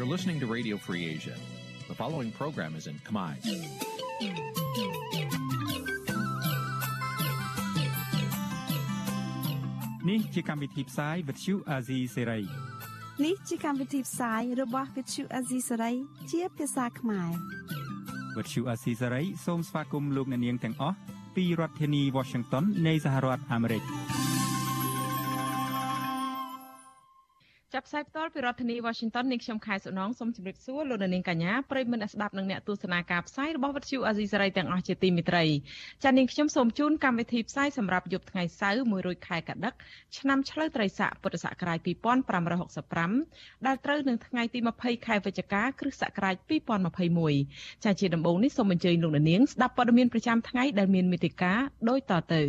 You're listening to Radio Free Asia. The following program is in Khmer. នេះជាកម្មវិធីផ្សាយ Vuthu Azizi Serai នេះជាកម្មវិធីផ្សាយរបស់ Vuthu Azizi Serai ជាភាសាខ្មែរ Vuthu Azizi Serai សូមស្វាគមន៍លោកអ្នកនាងទាំងអស់ពីរដ្ឋធានី Washington នៃសហរដ្ឋអាមេរិក។ ផ្សាយផ្ទាល់ពីរដ្ឋធានី Washington នាងខ្ញុំខែសុណងសូមជម្រាបសួរលោកនាងកញ្ញាប្រិយមិត្តអ្នកស្ដាប់និងអ្នកទស្សនាការផ្សាយរបស់វិទ្យុអាស៊ីសេរីទាំងអស់ជាទីមេត្រីចា៎នាងខ្ញុំសូមជូនកម្មវិធីផ្សាយសម្រាប់យប់ថ្ងៃសៅរ៍1រោចខែកដិកឆ្នាំឆ្លូវត្រីស័កពុទ្ធសករាជ2565ដែលត្រូវនឹងថ្ងៃទី20ខែវិច្ឆិកាគ្រិស្តសករាជ2021ចា៎ជាដំបូងនេះសូមអញ្ជើញលោកនាងស្ដាប់ព័ត៌មានប្រចាំថ្ងៃដែលមានមេតិការដូចតទៅ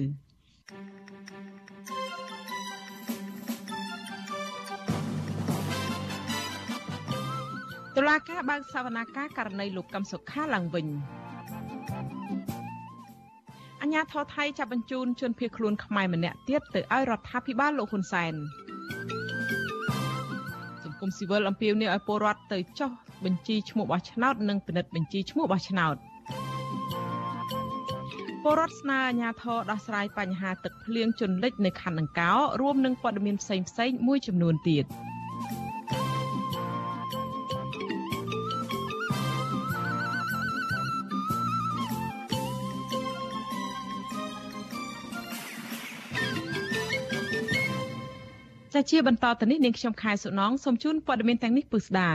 តុលាការបើកសវនាការករណីលោកកឹមសុខាឡើងវិញអញ្ញាធរថៃចាប់បញ្ជូនជនភៀសខ្លួនខ្មែរម្នាក់ទៀតទៅឲ្យរដ្ឋាភិបាលលោកហ៊ុនសែនសង្គមស៊ីវិលអំពាវនាវឲ្យពលរដ្ឋទៅចុះបញ្ជីឈ្មោះបោះឆ្នោតនិងពិនិត្យបញ្ជីឈ្មោះបោះឆ្នោតពលរដ្ឋស្នើអាជ្ញាធរដោះស្រាយបញ្ហាទឹកភ្លៀងជន់លិចនៅខណ្ឌដង្កោរួមនឹងព័ត៌មានផ្សេងៗមួយចំនួនទៀត។ ចាជាបន្តទៅនេះនាងខ្ញុំខែសុណងសូមជូនព័ត៌មានទាំងនេះពឹស្ដា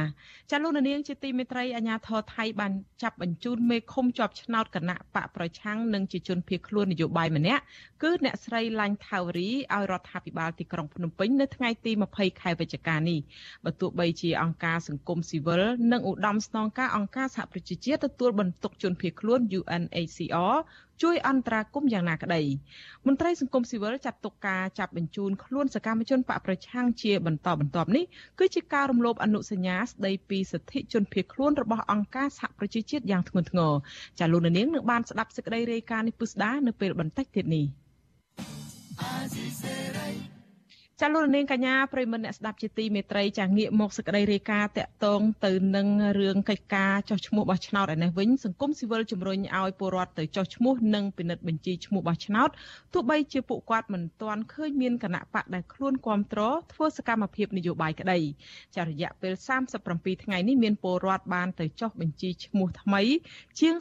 ចាលោកនាងជាទីមេត្រីអាញាធរថៃបានចាប់បញ្ជូនមេឃុំជាប់ឆ្នោតគណៈបកប្រឆាំងនិងជាជនភៀសខ្លួននយោបាយម្នាក់គឺអ្នកស្រីឡាញ់ថាវរីឲ្យរដ្ឋាភិបាលទីក្រុងភ្នំពេញនៅថ្ងៃទី20ខែវិច្ឆិកានេះបើទោះបីជាអង្គការសង្គមស៊ីវិលនិងឧត្តមស្នងការអង្គការសហប្រជាជាតិទទួលបន្ទុកជនភៀសខ្លួន UNHCR ជួយអន្តរាគមន៍យ៉ាងណាក្តីមន្ត្រីសង្គមស៊ីវិលចាត់ទុកការចាប់បញ្ជូនខ្លួនសកម្មជនបកប្រឆាំងជាបន្តបន្ទាប់នេះគឺជាការរំលោភអនុសញ្ញាស្តីពីសិទ្ធិជនភៀសខ្លួនរបស់អង្គការសហប្រជាជាតិយ៉ាងធ្ងន់ធ្ងរចាលោកនាងនឹងបានស្ដាប់សេចក្តីរាយការណ៍នេះពុស្ដានៅពេលបន្តិចទៀតនេះ ចាលោកនាងកញ្ញាប្រិមមអ្នកស្ដាប់ជាទីមេត្រីចាងាកមកសក្តីរាយការណ៍តាក់ទងទៅនឹងរឿងកិច្ចការចោះឈ្មោះបោះឆ្នោតឯនេះវិញសង្គមស៊ីវិលជំរុញឲ្យពលរដ្ឋទៅចោះឈ្មោះនិងពិនិត្យបញ្ជីឈ្មោះបោះឆ្នោតទោះបីជាពួកគាត់មិនទាន់ឃើញមានគណៈបកដែលខ្លួនគ្រប់គ្រងធ្វើសកម្មភាពនយោបាយក្តីចារយៈពេល37ថ្ងៃនេះមានពលរដ្ឋបានទៅចោះបញ្ជីឈ្មោះថ្មី ជាង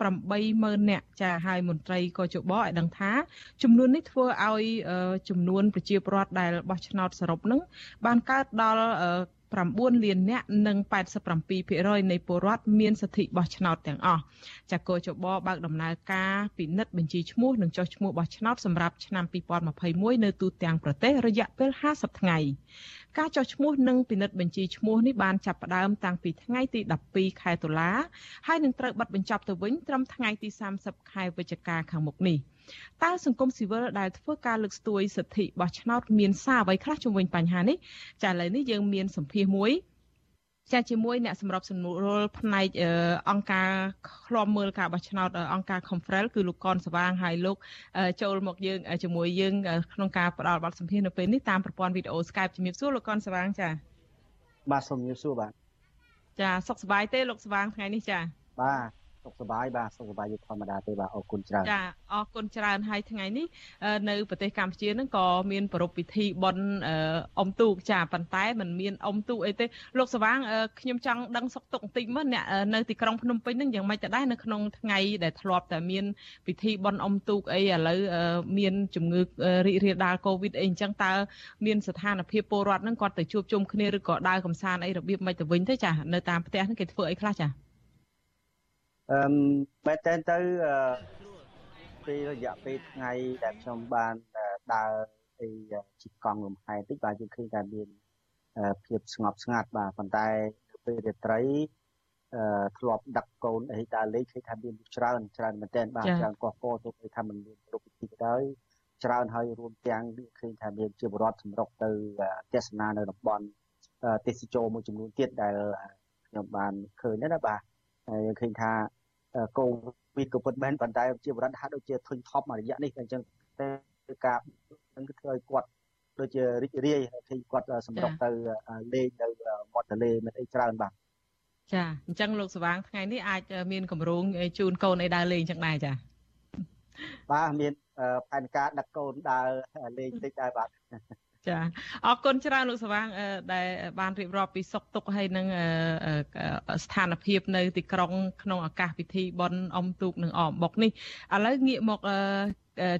38ម៉ឺននាក់ចាហើយមន្ត្រីក៏ជបឲ្យដឹងថាចំនួននេះធ្វើឲ្យចំនួនប្រជាពលរដ្ឋដែលបោះឆ្នោតសរុបនឹងបានកើតដល់9លាននាក់និង87%នៃពលរដ្ឋមានសិទ្ធិបោះឆ្នោតទាំងអស់ចាកោចបបើកដំណើរការពិនិត្យបញ្ជីឈ្មោះនិងចុះឈ្មោះបោះឆ្នោតសម្រាប់ឆ្នាំ2021នៅទូទាំងប្រទេសរយៈពេល50ថ្ងៃការចុះឈ្មោះនិងពិនិត្យបញ្ជីឈ្មោះនេះបានចាប់ផ្ដើមតាំងពីថ្ងៃទី12ខែតុលាហើយនឹងត្រូវបិទបញ្ចប់ទៅវិញត្រឹមថ្ងៃទី30ខែវិច្ឆិកាខាងមុខនេះ តើសង្គមស៊ីវិលដែលធ្វើការលើកស្ទួយសិទ្ធិបោះឆ្នោតមានសារអ្វីខ្លះជុំវិញបញ្ហានេះចាឥឡូវនេះយើងមានសម្ភារមួយចាជាមួយអ្នកសម្របសម្រួលផ្នែកអង្គការឃ្លាំមើលការបោះឆ្នោតអង្គការ Confrel គឺលោកកនសវាងហើយលោកចូលមកយើងជាមួយយើងក្នុងការផ្ដល់បទសម្ភាសន៍នៅពេលនេះតាមប្រព័ន្ធវីដេអូ Skype ជំរាបសួរលោកកនសវាងចាបាទសូមជំរាបសួរបាទចាសុខសប្បាយទេលោកសវាងថ្ងៃនេះចាបាទ សុខសប្បាយបាទសុខសប្បាយយុធម្មតាទេបាទអរគុណច្រើនចាអរគុណច្រើនហើយថ្ងៃនេះនៅប្រទេសកម្ពុជានឹងក៏មានប្រពៃពិធីបុណ្យអុំទូកចាប៉ុន្តែมันមានអុំទូកអីទេលោកសវាងខ្ញុំចង់ដឹងសុខទុក្ខបន្តិចមើលអ្នកនៅទីក្រុងភ្នំពេញនឹងយ៉ាងម៉េចទៅដែរនៅក្នុងថ្ងៃដែលធ្លាប់តែមានពិធីបុណ្យអុំទូកអីឥឡូវមានជំងឺរីករាលដាលកូវីដអីអញ្ចឹងតើមានស្ថានភាពពលរដ្ឋនឹងគាត់ទៅជួបជុំគ្នាឬក៏ដើរកំសាន្តអីរបៀបម៉េចទៅវិញទេចានៅតាមផ្ទះហ្នឹងគេធ្វើអីខ្លះចា អឺមែនតើទៅពេលរយៈពេលថ្ងៃដែលខ្ញុំបានដើរពីជីកង់លំហែតិចបាទយើងឃើញថាមានភាពស្ងប់ស្ងាត់បាទប៉ុន្តែពេលរាត្រីអឺធ្លាប់ដឹកកូនអីដើរលេងឃើញថាមានច្រើនច្រើនមែនតើបាទច្រើនកោះកោទោះបីថាมันមានរូបពិធីក៏ដោយច្រើនហើយរួមទាំងឃើញថាមានជាបរដ្ឋសម្រុកទៅទស្សនានៅតំបន់ទេសចរមួយចំនួនទៀតដែលខ្ញុំបានឃើញណាបាទ ហើយយើងឃើញថាកូវីដក៏ពិតមែនប៉ុន្តែជាបរិបទហាក់ដូចជាធុញថប់មួយរយៈនេះអញ្ចឹងតែការនឹងធ្វើឲ្យគាត់ដូចជារីករាយឃើញគាត់សម្រុកទៅលេងនៅមាត់ទន្លេមានអីច្រើនបាទចាអញ្ចឹងលោកសវាងថ្ងៃនេះអាចមានកម្រងជូនកូនឲ្យដើរលេងអញ្ចឹងដែរចាបាទមានផែនការដឹកកូនដើរលេងតិចដែរបាទ ចាអរគុណច្រើនលោកសវាងដែលបានរៀបរាប់ពីសុខទុក្ខហើយនឹងស្ថានភាពនៅទីក្រុងក្នុងឱកាសពិធីបុណ្យអុំទូកនិងអមបុកនេះឥឡូវងាកមក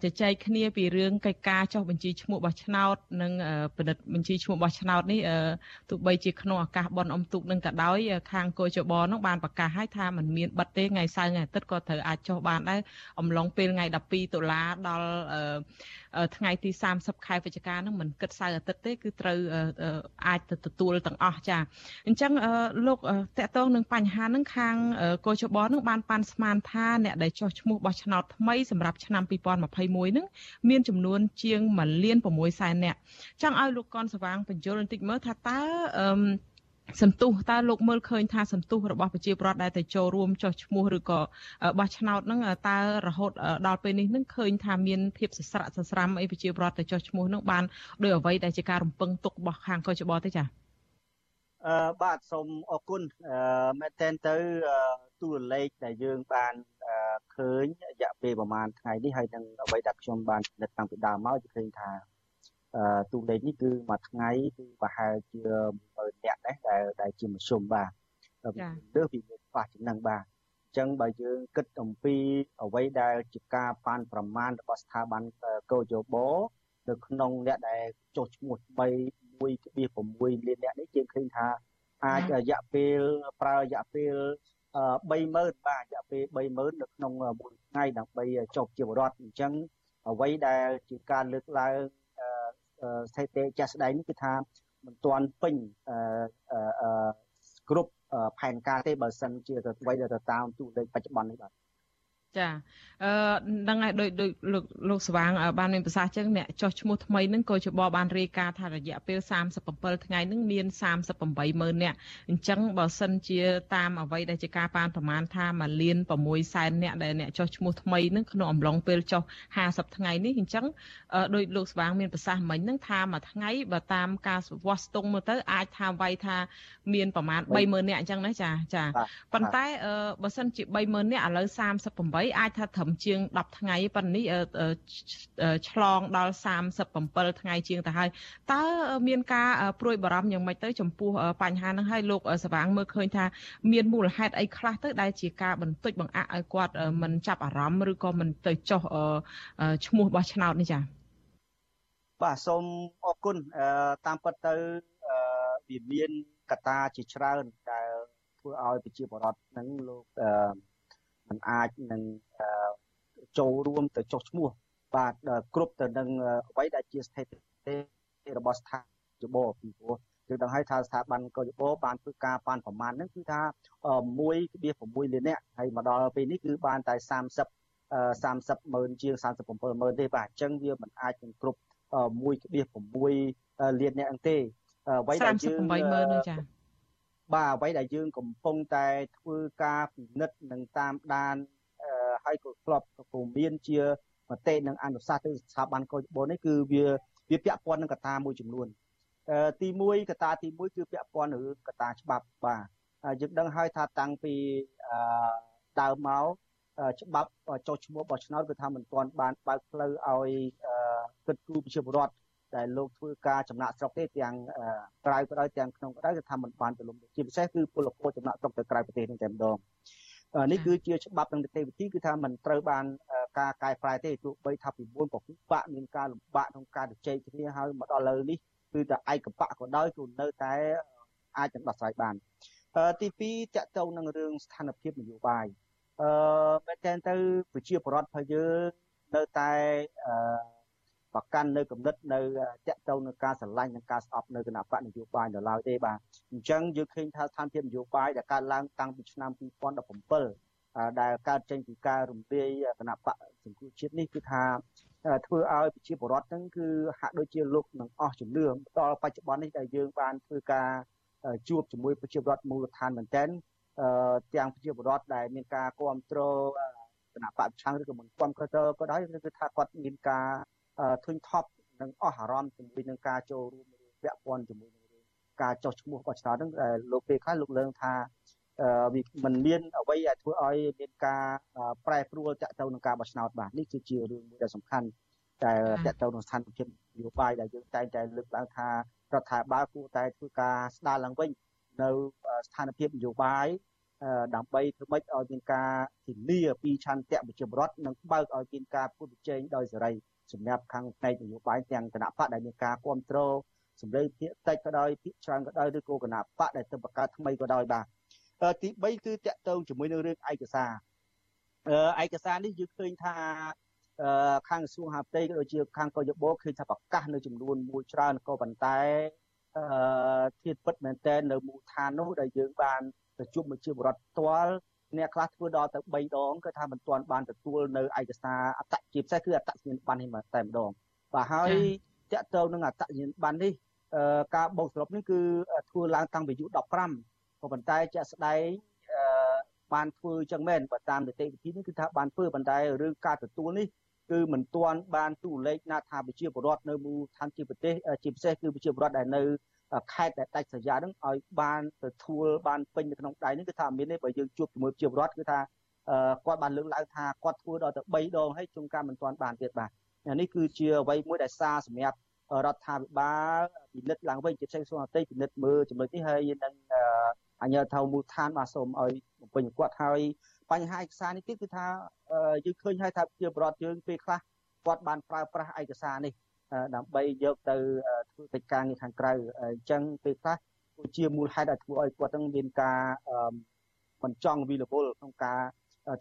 ជជែកគ្នាពីរឿងកិច្ចការចុះបញ្ជីឈ្មោះបោះឆ្នោតនិងពិនិត្យបញ្ជីឈ្មោះបោះឆ្នោតនេះទោះបីជាក្នុងឱកាសបន់អុំទូកនឹងក៏ដោយខាងកោជបនឹងបានប្រកាសឲ្យថាมันមានបិទទេថ្ងៃសៅរ៍ថ្ងៃអាទិត្យក៏ត្រូវអាចចុះបានដែរអំឡុងពេលថ្ងៃ12តុលាដល់ថ្ងៃទី30ខែវិច្ឆិកានឹងមិនគិតសៅរ៍អាទិត្យទេគឺត្រូវអាចទៅទទួលទាំងអស់ចាអញ្ចឹងលោកតកតងនឹងបញ្ហានឹងខាងកោជបនឹងបានប៉ាន់ស្មានថាអ្នកដែលចុះឈ្មោះបោះឆ្នោតថ្មីសម្រាប់ឆ្នាំ2020 2021នឹងមានចំនួនជាង1លាន6សែននាក់ចង់ឲ្យលោកកនសវាងបញ្យល់បន្តិចមើលថាតើអឺសន្ទុះតើលោកមើលឃើញថាសន្ទុះរបស់ប្រជាពលរដ្ឋដែលទៅចូលរួមចោះឈ្មោះឬក៏បោះឆ្នោតហ្នឹងតើរហូតដល់ពេលនេះនឹងឃើញថាមានភាពសស្រាក់សស្រាំអីប្រជាពលរដ្ឋទៅចោះឈ្មោះហ្នឹងបានដោយអ្វីដែលជាការរំពឹងទុករបស់ខាងកោះច្បទេចា៎ អឺបាទសូមអរគុណអឺមែនតើទៅទូរលេខដែលយើងបានឃើញរយៈពេលប្រហែលថ្ងៃនេះហើយនឹងអ្វីដែលខ្ញុំបានពិនិត្យតាំងពីដើមមកគឺឃើញថាអឺទូលេខនេះគឺមួយថ្ងៃគឺប្រហែលជា10000នាក់ដែរដែលដែលជាមធ្យមបាទលើសពីមួយខ្វះចំណឹងបាទអញ្ចឹងបើយើងគិតអំពីអ្វីដែលជាការប៉ាន់ប្រមាណរបស់ស្ថាប័នកោយោបនៅក្នុងអ្នកដែលចុះឈ្មោះ3 1.6លានអ្នកនេះយើងឃើញថាអាចរយៈពេលប្រើរយៈពេល30000បាទរយៈពេល30000នៅក្នុងមួយថ្ងៃដើម្បីចុះជាបរដ្ឋអញ្ចឹងអ្វីដែលជាការលើកឡើងស្ថិតិចាស់ស្ដែងនេះគឺថាមិនទាន់ពេញគ្រប់ផែនការទេបើសិនជាទៅអ្វីដែលទៅតាមទូលេខបច្ចុប្បន្ននេះបាទ ចាអឺដឹងហើយដោយដោយលោកលោកស្វាងបានមានប្រសាសន៍ចឹងអ្នកចោះឈ្មោះថ្មីហ្នឹងក៏ជបបានរាយការណ៍ថារយៈពេល37ថ្ងៃហ្នឹងមាន38ម៉ឺនអ្នកអញ្ចឹងបើសិនជាតាមអ្វីដែលជាការបានប្រមាណថា1លាន6សែនអ្នកដែលអ្នកចោះឈ្មោះថ្មីហ្នឹងក្នុងអំឡុងពេលចោះ50ថ្ងៃនេះអញ្ចឹងដោយលោកស្វាងមានប្រសាសន៍មិញហ្នឹងថាមួយថ្ងៃបើតាមការវាស់ស្ទង់មើលទៅអាចថាវាយថាមានប្រមាណ30000នាក់អញ្ចឹងណាចាចាប៉ុន្តែបើសិនជា30000នាក់ឥឡូវ38 8អាចថាត្រឹមជាង10ថ្ងៃប៉ុន្តែនេះឆ្លងដល់37ថ្ងៃជាងទៅហើយតើមានការព្រួយបារម្ភយ៉ាងម៉េចទៅចំពោះបញ្ហាហ្នឹងហើយលោកសវាងមើលឃើញថាមានមូលហេតុអីខ្លះទៅដែលជាការបន្តិចបង្អាក់ឲ្យគាត់មិនចាប់អារម្មណ៍ឬក៏មិនទៅចោះឈ្មោះបោះឆ្នោតនេះចា៎បាទសូមអរគុណតាមពិតទៅវាមានកត្តាជាច្រើនដែលធ្វើឲ្យប្រជាពលរដ្ឋនឹងលោក มันអាចនឹងចូលរួមទៅចុះឈ្មោះបាទគ្រប់ទៅនឹងអ្វីដែលជាស្ថិតិរបស់ស្ថាប័នយោបល់ពីព្រោះយើងដឹងហើយថាស្ថាប័នកយបបានធ្វើការបានប្រមាណហ្នឹងគឺថា1.6លាននាក់ហើយមកដល់ពេលនេះគឺបានតែ30 30ម៉ឺនជាង37ម៉ឺនទេបាទអញ្ចឹងវាមិនអាចនឹងគ្រប់1.6លាននាក់ទេអ្វីដែលយើង38ម៉ឺនហ្នឹងចា៎ បាទអ្វីដែលយើងកំពុងតែធ្វើការពិនិត្យនិងតាមដានហើយក៏ធ្លាប់ក៏មានជាមតិនិងអនុសាសន៍ទៅស្ថាប័នកោជបនេះគឺវាវាពាក់ព័ន្ធនឹងកត្តាមួយចំនួនទី1កត្តាទី1គឺពាក់ព័ន្ធនឹងកត្តាច្បាប់បាទយើងដឹងហើយថាតាំងពីដើមមកច្បាប់ចុះឈ្មោះបោះឆ្នោតគឺថាមិនទាន់បានបើកផ្លូវឲ្យគិតគូរប្រជាពលរដ្ឋ ដែលលោកធ្វើការចំណាក់ស្រុកទេទាំងក្រៅក៏ដោយទាំងក្នុងក៏ដោយគឺថាមិនបានទូលំជាពិសេសគឺពលករចំណាក់ស្រុកទៅក្រៅប្រទេសនឹងតែម្ដងនេះគឺជាច្បាប់និងនីតិវិធីគឺថាมันត្រូវបានការកែប្រែទេទោះបីថាពីមុនក៏ពិបាកមានការលំបាកក្នុងការជជែកគ្នាហើយមកដល់ឥឡូវនេះគឺតែឯកបៈក៏ដោយគឺនៅតែអាចនឹងដោះស្រាយបានទី2តកតងនឹងរឿងស្ថានភាពនយោបាយអឺមែនតើទៅប្រជាពលរដ្ឋរបស់យើងនៅតែអឺ ប្រកាន់នៅគំនិតនៅតកតងនឹងការស្រឡាញ់និងការស្អប់នៅគណៈបកនយោបាយនៅឡើយទេបាទអញ្ចឹងយើងឃើញថាស្ថានភាពនយោបាយដែលកើតឡើងតាំងពីឆ្នាំ2017ដែលកើតចេញពីការរំលាយគណៈបកសង្គ្រោះជាតិនេះគឺថាធ្វើឲ្យប្រជាពលរដ្ឋហ្នឹងគឺហាក់ដូចជាលោកនឹងអស់ជំនឿដល់បច្ចុប្បន្ននេះដែលយើងបានធ្វើការជួបជាមួយប្រជាពលរដ្ឋមូលដ្ឋានមែនទែនទាំងប្រជាពលរដ្ឋដែលមានការគ្រប់គ្រងគណៈបកប្រឆាំងឬក៏មិនគ្រប់គ្រងក៏ដោយគឺថាគាត់មានការ ធុញថប់នឹងអស់អារម្មណ៍ជាមួយនឹងការចូលរួមពាក់ព័ន្ធជាមួយនឹងរឿងការចោះឈ្មោះបោះឆ្នោតហ្នឹងលោកពេលខ្លះលោកលើងថាវាមិនមានអ្វីដែលធ្វើឲ្យមានការប្រែប្រួលតាក់ទងនឹងការបោះឆ្នោតបាទនេះគឺជារឿងមួយដែលសំខាន់តែតាក់ទងនឹងស្ថានភាពនយោបាយដែលយើងតែងតែលើកឡើងថារដ្ឋាភិបាលគួរតែធ្វើការស្ដារឡើងវិញនៅស្ថានភាពនយោបាយដើម្បីធ្វើម៉េចឲ្យមានការធានាពីឆន្ទៈប្រជាពលរដ្ឋនិងបើកឲ្យមានការពុតប្រជែងដោយសេរី សម្រាប់ខាងផ្នែកនយោបាយទាំងគណៈបកដែលមានការគ្រប់គ្រងសម្លេងភាកតិចក៏ដោយភាកច្រើនក៏ដោយឬក៏គណៈបកដែលទៅបង្កើតថ្មីក៏ដោយបាទទី3គឺតកតងជាមួយនឹងរឿងឯកសារឯកសារនេះយើងឃើញថាខាងក្រសួងហាផ្ទៃក៏ដូចជាខាងកយបឃើញថាប្រកាសនៅចំនួនមួយច្រើនក៏ប៉ុន្តែអឺធៀបពិតមែនតើនៅមូលដ្ឋាននោះដែលយើងបានប្រជុំជាបរដ្ឋផ្ទាល់ អ្នកខ្លះធ្វើដល់ទៅ3ដងគឺថាមិនទាន់បានទទួលនៅឯកសារអត្តជាពិសេសគឺអត្តសញ្ញាណប័ណ្ណនេះតែម្ដងបាទហើយតកតទៅនឹងអត្តសញ្ញាណប័ណ្ណនេះការបោកសរុបនេះគឺធ្វើឡើងតាំងពីអាយុ15ក៏ប៉ុន្តែជាក់ស្ដែងបានធ្វើចឹងមែនបើតាមនីតិវិធីនេះគឺថាបានធ្វើប៉ុន្តែរឿងការទទួលនេះគឺមិនទាន់បានទូលេខណាថាប្រជាពលរដ្ឋនៅមូលដ្ឋានជាប្រទេសជាពិសេសគឺប្រជាពលរដ្ឋដែលនៅ ខេត្តដែលដាច់ស្រយាលហ្នឹងឲ្យបានទទួលបានពេញនៅក្នុងដៃនេះគឺថាមានទេបើយើងជួបជាមួយប្រជាពលរដ្ឋគឺថាគាត់បានលើកឡើងថាគាត់ធ្វើដល់ទៅ3ដងហើយជួនកាលមិនទាន់បានទៀតបាទនេះគឺជាអ្វីមួយដែលសារសម្រាប់រដ្ឋាភិបាលពិនិត្យឡើងវិញជាផ្សេងផ្សេងអតីតពិនិត្យមើលចំណុចនេះហើយនឹងអញ្ញាធិមូលដ្ឋានបាទសូមឲ្យបំពេញគាត់ហើយបញ្ហាឯកសារនេះទៀតគឺថាយើងឃើញហើយថាជាប្រវត្តិយើងពេលខ្លះគាត់បានប្រើប្រាស់ឯកសារនេះ ដើម្បីយកទៅធ្វើកិច្ចការងារខាងក្រៅអញ្ចឹងពេលខ្លះគឺជាមូលហេតុដែលធ្វើឲ្យគាត់នឹងមានការមិនចង់វិលវល់ក្នុងការ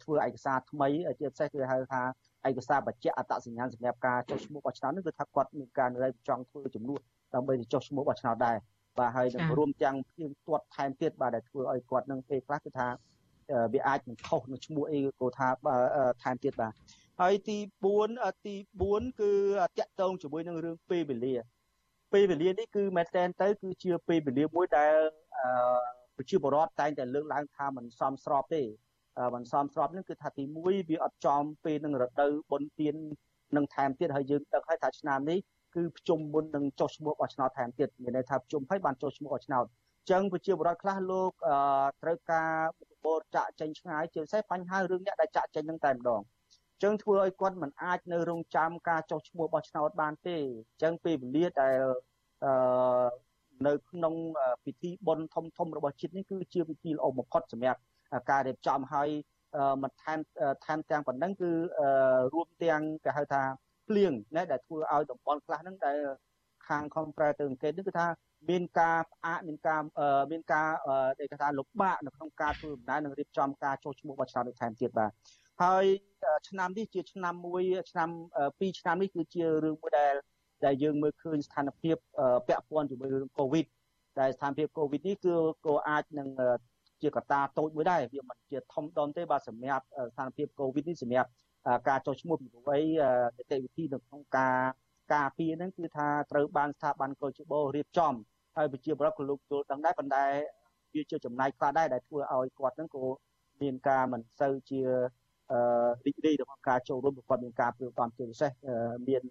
ធ្វើឯកសារថ្មីជាពិសេសគឺហៅថាឯកសារបញ្ជាក់អត្តសញ្ញាណសម្រាប់ការចុះឈ្មោះបោះឆ្នោតនេះគឺថាគាត់មានការនិយាយចង់ធ្វើចំនួនដើម្បីទៅចុះឈ្មោះបោះឆ្នោតដែរបាទហើយនឹងរួមទាំងភៀងទាត់ថែមទៀតបាទដែលធ្វើឲ្យគាត់នឹងពេលខ្លះគឺថាវាអាចនឹងខុសនឹងឈ្មោះអីក៏ថាថែមទៀតបាទ ហើយទី4ទី4គឺតាក់ទងជាមួយនឹងរឿងពេលវេលា ពេលវេលានេះគឺមែនតែនទៅ គឺជាពេលវេលាមួយដែលប្រជាពលរដ្ឋតែងតែលើកឡើងថាมันសមស្របទេមិនសមស្របនឹងគឺថាទី1វាអត់ចំពេលនឹងរដូវបុណ្យទាននឹងថែមទៀតហើយយើងដឹងហើយថាឆ្នាំនេះគឺប្រជុំមុននឹងចុះឈ្មោះបោះឆ្នោតថែមទៀតមានន័យថាប្រជុំហើយបានចុះឈ្មោះបោះឆ្នោតអញ្ចឹងប្រជាពលរដ្ឋខ្លះលោកត្រូវការបូរចាក់ចេញឆ្ងាយជាពិសេសបញ្ហារឿងអ្នកដែលចាក់ចេញនឹងតែម្ដងអញ្ចឹងធ្វើឲ្យគាត់មិនអាចនៅរងចាំការចុះឈ្មោះបោះឆ្នោតបានទេអញ្ចឹងពេលវេលាដែលអឺនៅក្នុងពិធីបុណ្យធំធំរបស់ជាតិនេះគឺជាពិធីល្អបំផុតសម្រាប់ការរៀបចំឲ្យមិនថែមថែមទាំងប៉ុណ្ណឹងគឺរួមទាំងគេហៅថាភ្លៀងណាដែលធ្វើឲ្យតំបន់ខ្លះហ្នឹងដែលខាងខំប្រែទៅអង្កេតនេះគឺថាមានការផ្អាកមានការមានការដែលគេថាលំបាកនៅក្នុងការធ្វើដំណើរនិងរៀបចំការចុះឈ្មោះបោះឆ្នោតថែមទៀតបាទ ហើយឆ្នាំនេះជាឆ្នាំមួយឆ្នាំ2ឆ្នាំនេះគឺជារឿងមួយដែលដែលយើងមើលឃើញស្ថានភាពពាក់ព័ន្ធជាមួយរឿងកូវីដដែលស្ថានភាពកូវីដនេះគឺក៏អាចនឹងជាកត្តាតូចមួយដែរវាមិនជាធំដុំទេបាទសម្រាប់ស្ថានភាពកូវីដនេះសម្រាប់ការចុះឈ្មោះពីព្រោះអីនីតិវិធីនៅក្នុងការការពារហ្នឹងគឺថាត្រូវបានស្ថាប័នកោជបរៀបចំហើយប្រជាប្រដ្ឋក៏លោកយល់ដឹងដែរប៉ុន្តែវាជាចំណាយខ្លះដែរដែលធ្វើឲ្យគាត់ហ្នឹងក៏មានការមិនសូវជាអឺ រីករាយក្នុងការចូលរួមគាត់មានការព្រួយបារម្ភជាពិសេសមាន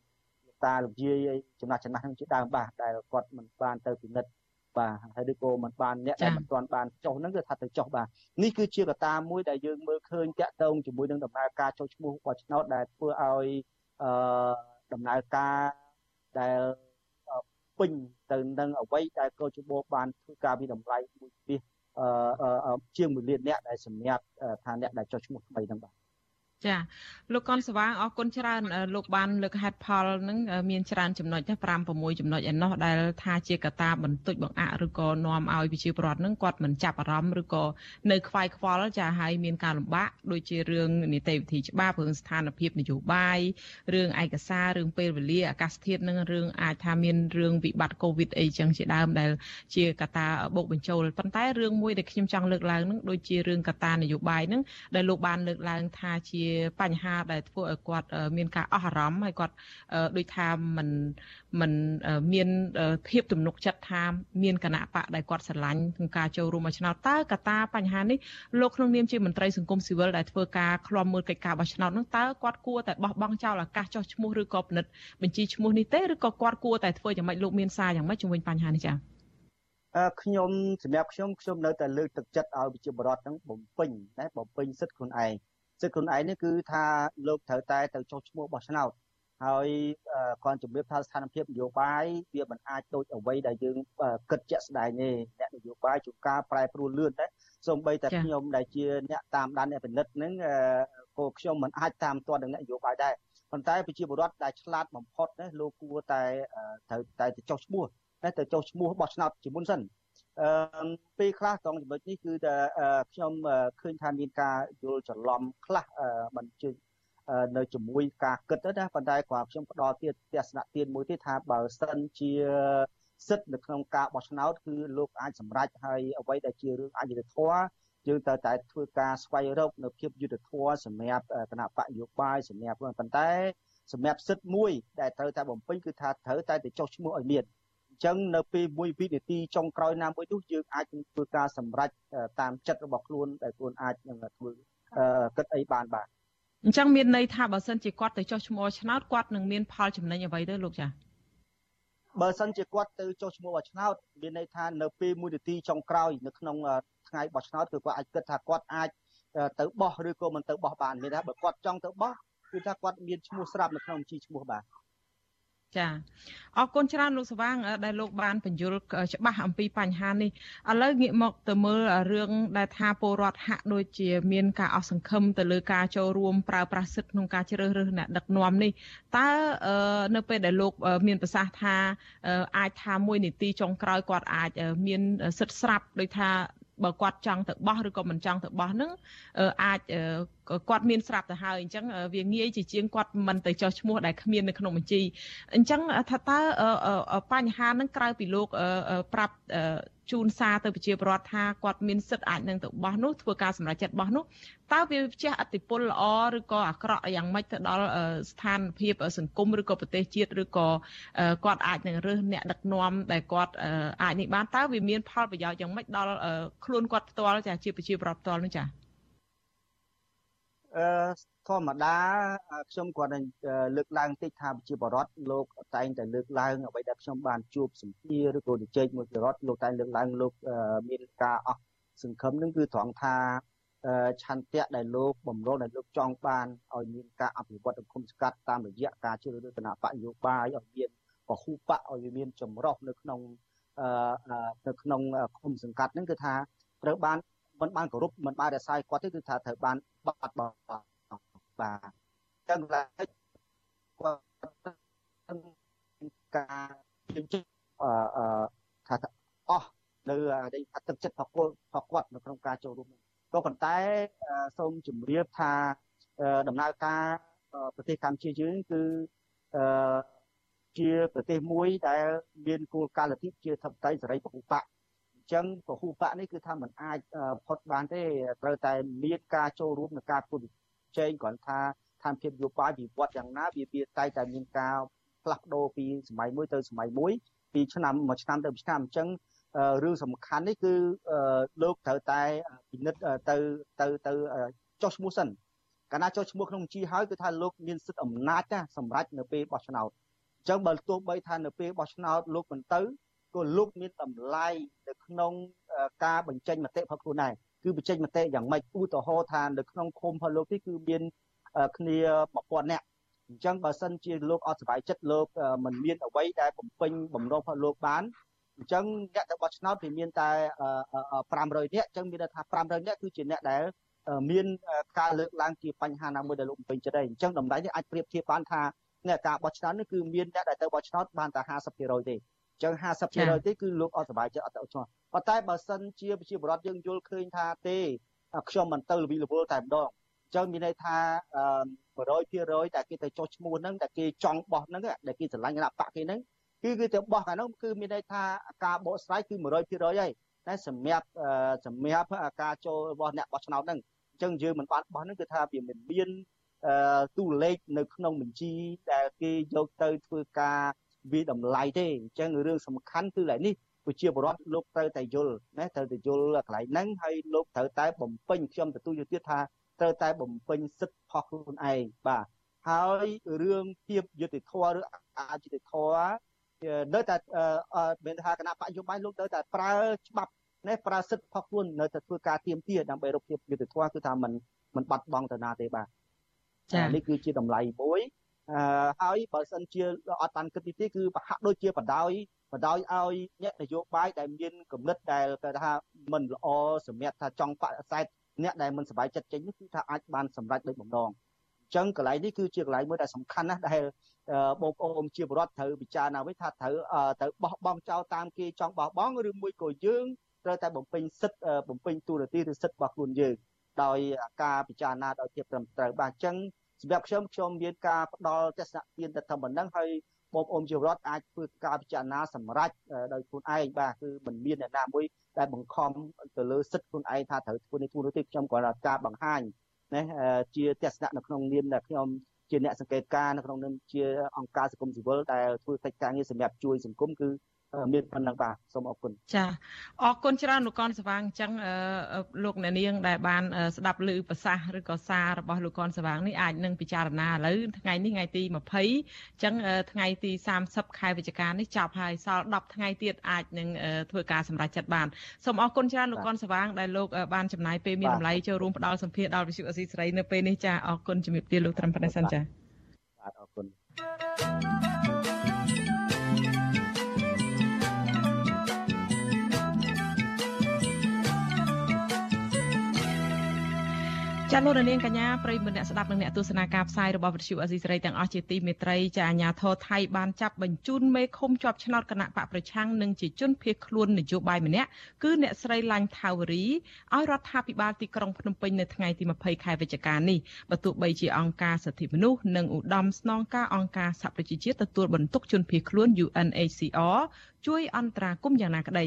តាលោកយាយចំណាស់ចំណាស់ហ្នឹងជាដើមបាទដែលគាត់មិនបានទៅពិនិត្យបាទហើយឬក៏មិនបានអ្នកដែលមិនទាន់បានចុះហ្នឹងគឺថាទៅចុះបាទនេះគឺជាកត្តាមួយដែលយើងមើលឃើញតាក់ទងជាមួយនឹងដំណើរការចុះឈ្មោះបោះឆ្នោតដែលធ្វើឲ្យអឺដំណើរការដែលពេញទៅនឹងអ្វីដែលកោជបបានធ្វើការវិតម្លៃមួយពីអឺជាង1លានអ្នកដែលសម្រាប់ថាអ្នកដែលចុះឈ្មោះថ្មីហ្នឹងបាទ ចាលោកកនស្វាងអរគុណច្រើនលោកបានលើកហេតុផលនឹងមានច្រើនចំណុច5 6ចំណុចឯណោះដែលថាជាកត្តាបន្តិចបង្អាក់ឬក៏នាំឲ្យវិជាប្រដ្ឋនឹងគាត់មិនចាប់អារម្មណ៍ឬក៏នៅខ្វាយខ្វល់ចាហើយមានការលំបាកដូចជារឿងនីតិវិធីច្បាប់រឿងស្ថានភាពនយោបាយរឿងឯកសាររឿងពេលវេលាអាកាសធាតុនឹងរឿងអាចថាមានរឿងវិបត្តិកូវីដអីចឹងជាដើមដែលជាកត្តាបូកបញ្ចូលប៉ុន្តែរឿងមួយដែលខ្ញុំចង់លើកឡើងនឹងដូចជារឿងកត្តានយោបាយនឹងដែលលោកបានលើកឡើងថាជាបញ្ហាដែលធ្វើឲ្យគាត់មានការអស់អារម្មណ៍ហើយគាត់ដូចថាមិនមិនមានភាពទំនុកចិត្តថាមានគណៈបកដែលគាត់ស្រឡាញ់ក្នុងការចូលរួមមកឆ្នោតតើកត្តាបញ្ហានេះលោកក្នុងនាមជាមន្ត្រីសង្គមស៊ីវិលដែលធ្វើការឃ្លាំមើលកិច្ចការបោះឆ្នោតនោះតើគាត់គួរតែបោះបង់ចោលឱកាសចោះឈ្មោះឬក៏ពិនិត្យបញ្ជីឈ្មោះនេះទេឬក៏គាត់គួរតែធ្វើយ៉ាងម៉េចលោកមានសារយ៉ាងម៉េចជំវិញបញ្ហានេះចា៎ខ្ញុំសម្រាប់ខ្ញុំខ្ញុំនៅតែលើកទឹកចិត្តឲ្យប្រជាពលរដ្ឋហ្នឹងបំពេញណាបំពេញសិទ្ធិខ្លួនឯង សិទ្ធិខ្លួនឯងនេះគឺថាលោកត្រូវតែទៅចុះឈ្មោះបោះឆ្នោតហើយគាត់ជំរាបថាស្ថានភាពនយោបាយវាមិនអាចដូចអ្វីដែលយើងគិតជាក់ស្ដែងទេអ្នកនយោបាយជួនកាលប្រែប្រួលលឿនតែសូម្បីតែខ្ញុំដែលជាអ្នកតាមដានអ្នកពិនិត្យហ្នឹងក៏ខ្ញុំមិនអាចតាមទាន់នឹងអ្នកនយោបាយដែរប៉ុន្តែប្រជាពលរដ្ឋដែលឆ្លាតបំផុតណាលោកគួរតែត្រូវតែទៅចុះឈ្មោះតែទៅចុះឈ្មោះបោះឆ្នោតជាមុនសិន អឺពេលខ្លះត្រង់ចំណុចនេះគឺតែខ្ញុំឃើញថាមានការយល់ច្រឡំខ្លះមិនជឿនៅជាមួយការគិតទៅណាប៉ុន្តែគ្រាន់ខ្ញុំផ្ដល់ទៀតទស្សនៈទៀតមួយទៀតថាបើសិនជាសិទ្ធិនៅក្នុងការបោះឆ្នោតគឺលោកអាចសម្រេចហើយអ្វីដែលជារឿងអយុត្តិធម៌យើងត្រូវតែធ្វើការស្វែងរកនៅភាពយុត្តិធម៌សម្រាប់គណៈបកយោបាយសម្រាប់ប៉ុន្តែសម្រាប់សិទ្ធិមួយដែលត្រូវតែបំពេញគឺថាត្រូវតែទៅចុះឈ្មោះឲ្យមាន ចឹងនៅពេលមួយវិនាទីចុងក្រោយណាមួយនោះយើងអាចធ្វើការសម្រេចតាមចិត្តរបស់ខ្លួនដែលខ្លួនអាចនឹងធ្វើគិតអីបានបាទអញ្ចឹងមានន័យថាបើសិនជាគាត់ទៅចុះឈ្មោះឆ្នោតគាត់នឹងមានផលចំណេញអ្វីទៅលោកចាបើសិនជាគាត់ទៅចុះឈ្មោះបោះឆ្នោតមានន័យថានៅពេលមួយនាទីចុងក្រោយនៅក្នុងថ្ងៃបោះឆ្នោតគឺគាត់អាចគិតថាគាត់អាចទៅបោះឬក៏មិនទៅបោះបានមានថាបើគាត់ចង់ទៅបោះគឺថាគាត់មានឈ្មោះស្រាប់នៅក្នុងបញ្ជីឈ្មោះបាទ ចាអរគុណច្រើនលោកសវាង ដែលលោកបានបញ្យល់ច្បាស់អំពីបញ្ហានេះឥឡូវងាកមកទៅមើលរឿងដែលថាពលរដ្ឋហាក់ដូចជាមានការអស់សង្ឃឹមទៅលើការចូលរួមប្រើប្រាស់សិទ្ធិក្នុងការជ្រើសរើសអ្នកដឹកនាំនេះតើនៅពេលដែលលោកមានប្រសាសន៍ថាអាចថាមួយនីតិចុងក្រោយគាត់អាចមានសិទ្ធិស្រាប់ដោយថា បើគាត់ចង់ទៅបោះឬក៏មិនចង់ទៅបោះហ្នឹងអាចគាត់មានស្រាប់ទៅហើយអញ្ចឹងវាងាយជាជាងគាត់មិនទៅចោះឈ្មោះដែលគ្មាននៅក្នុងបញ្ជីអញ្ចឹងថាតើបញ្ហាហ្នឹងក្រៅពីលោកប្រាប់ ជូនសារទៅប្រជាពលរដ្ឋថាគាត់មានសិទ្ធិអាចនឹងទៅបោះនោះធ្វើការសម្រេចចិត្តបោះនោះតើវាជះឥទ្ធិពលល្អឬក៏អាក្រក់យ៉ាងម៉េចទៅដល់ស្ថានភាពសង្គមឬក៏ប្រទេសជាតិឬក៏គាត់អាចនឹងរើសអ្នកដឹកនាំដែលគាត់អាចនេះបានតើវាមានផលប្រយោជន៍យ៉ាងម៉េចដល់ខ្លួនគាត់ផ្ទាល់ចាជាប្រជាពលរដ្ឋផ្ទាល់នោះចា អឺធម្មតាខ្ញុំគាត់នឹងលើកឡើងតិចថាប្រជាបរដ្ឋលោកតែងតែលើកឡើងអ្វីដែលខ្ញុំបានជួបសម្ភារឬក៏ជជែកមួយប្រជារដ្ឋលោកតែងលើកឡើងលោកមានការអស់សង្ឃឹមនឹងគឺត្រង់ថាឆន្ទៈដែលលោកបំរុងដែលលោកចង់បានឲ្យមានការអភិវឌ្ឍសង្គមស្កាត់តាមរយៈការជ្រើសរើសគណៈបកយោបាយឲ្យមានពហុបកឲ្យមានចម្រុះនៅក្នុងនៅក្នុងគុំសង្កាត់ហ្នឹងគឺថាត្រូវបាន មិនបានគោរពមិនបានរក្សាគាត់ទេគឺថាត្រូវបានបាត់បង់បាទចឹងឡើយគាត់ការជញ្ជិះអឺថាអស់នៅទឹកចិត្តរបស់គាត់នៅក្នុងការចូលរួមក៏ប៉ុន្តែសូមជម្រាបថាដំណើរការប្រទេសកម្ពុជាយើងគឺអឺជាប្រទេសមួយដែលមានគោលការណ៍លទ្ធិជាធិបតេយ្យសេរីពហុបក ចឹងពហុបកនេះគឺថាมันអាចផុតបានទេត្រូវតែមានការចូលរួមក្នុងការពុទ្ធចែងគ្រាន់ថាស្ថានភាពយោបាយវិវត្តយ៉ាងណាវាវាតែតែមានការផ្លាស់ប្ដូរពីសម័យមួយទៅសម័យមួយពីឆ្នាំមួយឆ្នាំទៅឆ្នាំអញ្ចឹងរឿងសំខាន់នេះគឺលោកត្រូវតែពិនិត្យទៅទៅទៅចុះឈ្មោះសិនកាលណាចុះឈ្មោះក្នុងជីហើយគឺថាលោកមានសិទ្ធិអំណាចណាសម្រាប់នៅពេលបោះឆ្នោតអញ្ចឹងបើទោះបីថានៅពេលបោះឆ្នោតលោកមិនទៅ ក៏លោកមានតម្លៃនៅក្នុងការបញ្ចេញមតិរបស់ខ្លួនដែរគឺបញ្ចេញមតិយ៉ាងម៉េចឧទាហរណ៍ថានៅក្នុងឃុំរបស់លោកនេះគឺមានគ្នា1000នាក់អញ្ចឹងបើសិនជាលោកអត់សុបាយចិត្តលោកមិនមានអ្វីដែលបំពេញបំណងរបស់លោកបានអញ្ចឹងអ្នកទៅបោះឆ្នោតវាមានតែ500នាក់អញ្ចឹងមានន័យថា500នាក់គឺជាអ្នកដែលមានការលើកឡើងជាបញ្ហាណាមួយដែលលោកបំពេញចិត្តដែរអញ្ចឹងតម្លៃនេះអាចប្រៀបធៀបបានថាអ្នកការបោះឆ្នោតនេះគឺមានអ្នកដែលទៅបោះឆ្នោតបានតែ50%ទេ ចឹង50%ទេគឺលោកអត់សុបាយចិត្តអត់ទៅឆ្នោតប៉ុន្តែបើសិនជាប្រជាពលរដ្ឋយើងយល់ឃើញថាទេខ្ញុំមិនទៅលវិលវល់តែម្ដងចឹងមានន័យថា100%តែគេទៅចុះឈ្មោះហ្នឹងតែគេចង់បោះហ្នឹងដែលគេស្រឡាញ់គណៈបកគេហ្នឹងគឺគឺទៅបោះកាលនោះគឺមានន័យថាការបកស្រាយគឺ100%ហើយតែសម្រាប់សម្រាប់ការចូលរបស់អ្នកបោះឆ្នោតហ្នឹងអញ្ចឹងយើងមិនបានបោះហ្នឹងគឺថាវាមិនមានទូលេខនៅក្នុងបញ្ជីដែលគេយកទៅធ្វើការ វាតម្លៃទេអញ្ចឹងរឿងសំខាន់គឺឡើយនេះប្រជាពលរដ្ឋលោកត្រូវតែយល់ណាត្រូវតែយល់កន្លែងហ្នឹងហើយលោកត្រូវតែបំពេញខ្ញុំទទួលយល់ទៀតថាត្រូវតែបំពេញសិទ្ធិផុសខ្លួនឯងបាទហើយរឿងភាពយុតិធម៌ឬអយុតិធម៌នៅតែមានថាគណៈបកយោបាយលោកនៅតែប្រើច្បាប់នេះប្រើសិទ្ធិផុសខ្លួននៅតែធ្វើការទៀមទាដើម្បីរកភាពយុត្តិធម៌គឺថាมันมันបាត់បង់ទៅណាទេបាទចា៎នេះគឺជាតម្លៃមួយ ហើយបើសិនជាអត់បានគិតទីគឺប្រហាក់ដូចជាបដ ாய் បដ ாய் ឲ្យអ្នកនយោបាយដែលមានគំនិតដែលគេថាមិនល្អសម្រាប់ថាចង់បដិសេធអ្នកដែលមិនសប្បាយចិត្តចេញនេះគឺថាអាចបានសម្រេចដោយបំណងអញ្ចឹងកន្លែងនេះគឺជាកន្លែងមួយដែលសំខាន់ណាស់ដែលបងប្អូនជាបរដ្ឋត្រូវពិចារណាវិញថាត្រូវត្រូវបោះបង់ចោលតាមគេចង់បោះបង់ឬមួយក៏យើងត្រូវតែបំពេញសិទ្ធិបំពេញទូនាទីឬសិទ្ធិរបស់ខ្លួនយើងដោយការពិចារណាដោយភាពត្រឹមត្រូវបាទអញ្ចឹង សម្រាប់ខ្ញុំខ្ញុំមានការផ្ដល់ទស្សនៈទានទៅតាមប៉ុណ្ណឹងហើយបងប្អូនជារដ្ឋអាចធ្វើការពិចារណាសម្រេចដោយខ្លួនឯងបាទគឺមិនមានអ្នកណាមួយដែលបង្ខំទៅលើសិទ្ធិខ្លួនឯងថាត្រូវធ្វើនេះធ្វើនោះទេខ្ញុំគ្រាន់តែការបង្ហាញណាជាទស្សនៈនៅក្នុងនាមដែលខ្ញុំជាអ្នកសង្កេតការនៅក្នុងនាមជាអង្គការសង្គមស៊ីវិលដែលធ្វើកិច្ចការងារសម្រាប់ជួយសង្គមគឺ មានប៉ុណ្ណឹងបាទសូមអរគុណចាអរគុណច្រើនលោកកនសវាងអញ្ចឹងលោកអ្នកនាងដែលបានស្ដាប់ឮប្រសាសន៍ឬក៏សាររបស់លោកកនសវាងនេះអាចនឹងពិចារណាឥឡូវថ្ងៃនេះថ្ងៃទី20អញ្ចឹងថ្ងៃទី30ខែវិច្ឆិកានេះចប់ហើយសល់10ថ្ងៃទៀតអាចនឹងធ្វើការសម្រេចចិត្តបានសូមអរគុណច្រើនលោកកនសវាងដែលលោកបានចំណាយពេលមានតម្លៃចូលរួមផ្ដល់សម្ភារដល់វិទ្យុអស៊ីសេរីនៅពេលនេះចាអរគុណជំរាបលាលោកត្រឹមប៉ុណ្ណេះសិនចាបាទអរគុណ ចាលោកនាងកញ្ញាប្រិយមិត្តអ្នកស្ដាប់និងអ្នកទស្សនាការផ្សាយរបស់វិទ្យុអេស៊ីសេរីទាំងអស់ជាទីមេត្រីចាអាញាធរថៃបានចាប់បញ្ជូនមេឃុំជាប់ឆ្នោតគណៈបកប្រឆាំងនិងជាជនភៀសខ្លួននយោបាយម្នាក់គឺអ្នកស្រីឡាញ់ថាវរីឲ្យរដ្ឋាភិបាលទីក្រុងភ្នំពេញនៅថ្ងៃទី20ខែវិច្ឆិកានេះបើទោះបីជាអង្គការសិទ្ធិមនុស្សនិងឧត្តមស្នងការអង្គការសហប្រជាជាតិទទួលបន្ទុកជនភៀសខ្លួន UNHCR ជួយអន្តរាគមន៍យ៉ាងណាក្តី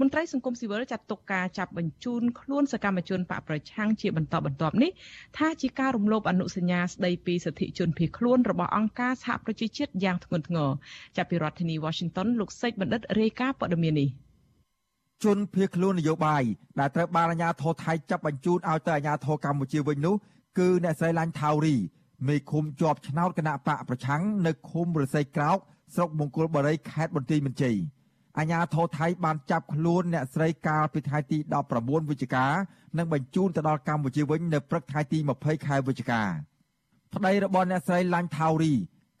មន្ត្រីសង្គមស៊ីវិលចាត់ទុកការចាប់បញ្ជូនខ្លួនសកម្មជនបកប្រឆាំងជាបន្តបន្ទាប់នេះថាជាការរំលោភអនុសញ្ញាស្តីពីសិទ្ធិជនភៀសខ្លួនរបស់អង្គការសហប្រជាជាតិយ៉ាងធ្ងន់ធ្ងរចាប់ពីរដ្ឋធានី Washington លោកសេចបណ្ឌិតរាយការណ៍ព័ត៌មាននេះជនភៀសខ្លួននយោបាយដែលត្រូវបានអាជ្ញាធរថៃចាប់បញ្ជូនឲ្យទៅអាជ្ញាធរកម្ពុជាវិញនោះគឺអ្នកស្រីឡាញ់ថាវរីមេឃុំជាប់ឆ្នោតគណៈបកប្រឆាំងនៅឃុំរស័យក្រោក ស្រុកមង្គលបុរីខេត្តបន្ទាយមានជ័យអាញាធរថៃបានចាប់ខ្លួនអ្នកស្រីកាលពីថ្ងៃទី19វិច្ឆិកានិងបញ្ជូនទៅដល់កម្ពុជាវិញនៅព្រឹកថ្ងៃទី20ខែវិច្ឆិកាប្តីរបស់អ្នកស្រីឡាញ់ថាវរី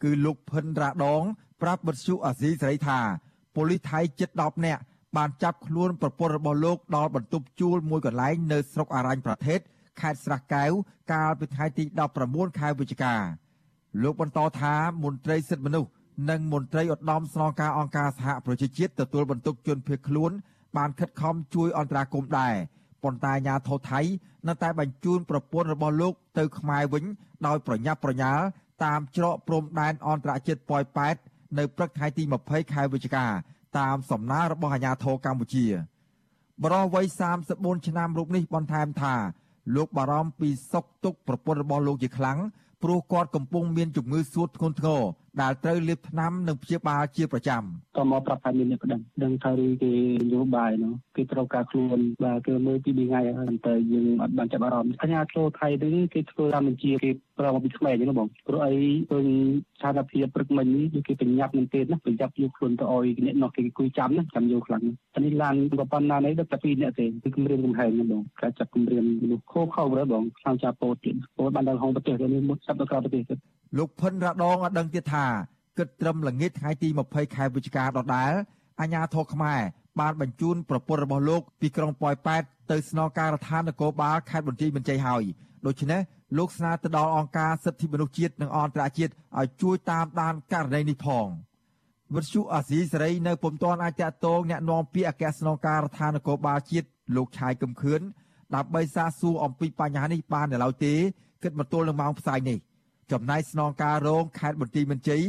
គឺលោកភិនរ៉ាដង ប្រាប់បទសុអាស៊ីសេរីថាប៉ូលីសថៃជិត10នាក់បានចាប់ខ្លួនប្រពន្ធរបស់លោកដល់បន្ទប់ជួលមួយកន្លែងនៅស្រុកអរញ្ញប្រទេសខេត្តស្រះកែវកាលពីថ្ងៃទី19ខែវិច្ឆិកាលោកបន្តថាមន្ត្រីសិទ្ធិមនុស្ស និងមន្ត្រីឧត្តមស្នងការអង្គការសហប្រជាជាតិទទួលបន្ទុកជនភៀសខ្លួន បានខិតខំជួយអន្តរាគមន៍ដែរប៉ុន្តែអាញាធរថៃនៅតែបញ្ជូនប្រពន្ធរបស់លោកទៅខ្មែរវិញដោយប្រញាប់ប្រញាល់តាមច្រកព្រំដែនអន្តរជាតិប៉ោយប៉ែតនៅព្រឹកថ្ងៃទី20ខែវិច្ឆិកាតាមសំណើរបស់អាញាធរកម្ពុជាបរិវ័យ34ឆ្នាំរូបនេះបន្ថែមថាលោកបារម្ភពីសុខទុក្ខប្រពន្ធរបស់លោកជាខ្លាំងព្រោះគាត់កំពុងមានជំងឺសួតធ្ងន់ធ្ងរ ដែលត្រូវលាបថ្នាំនិងព្យាបាលជាប្រចាំតមកប្រាប់ថាមានអ្នកប្តឹងដឹងថាឬគេនយោបាយនោះគេត្រូវការខ្លួនបាទគេមើលពីថ្ងៃហើយតែយើងអត់បានចាប់អារម្មណ៍អាញាចូលថៃនេះគេធ្វើតាមបញ្ជាគេប្រើមកពីថ្មីអញ្ចឹងបងព្រោះអីឃើញស្ថានភាពព្រឹកមិញនេះគេប្រញាប់មែនទេណាប្រញាប់យកខ្លួនទៅអោយអ្នកនោះគេគួយចាំណាចាំយកខ្លាំងអានេះឡានក៏ប៉ុណ្ណានេះដឹកតែពីរអ្នកទេគឺគម្រាមកំហែងហ្នឹងបងការចាប់គម្រាមមនុស្សខោខោរើបងខាងចាប់ពោតទៀតពោតបានដល់ហងប្រទេសនេះមុតចាប់ទៅក្រៅប្រទេសទៀតលោកផិនរ៉ាដងអត់ដឹងទៀតថាថាគិតត្រឹមល្ងាចថ្ងៃទី20ខែវិច្ឆិកាដដែលអាញាធរខ្មែរបានបញ្ជូនប្រពន្ធរបស់លោកពីក្រុងប៉ោយប៉ែតទៅស្នងការដ្ឋាននគរបាលខេត្តបន្ទាយមានជ័យហើយដូច្នេះលោកស្នើទៅដល់អង្គការសិទ្ធិមនុស្សជាតិនិងអន្តរជាតិឲ្យជួយតាមដានករណីនេះផងវិទ្យុអាស៊ីសេរីនៅពុំទាន់អាចតតងแนะនាំពាក្យអគ្គស្នងការដ្ឋាននគរបាលជាតិលោកឆាយកឹមខឿនដើម្បីសាកសួរអំពីបញ្ហានេះបាននៅឡើយទេគិតមកទល់នឹងម៉ោងផ្សាយនេះ។ ចំណែកស្នងការរងខេត្តបន្ទាយមានជ័យ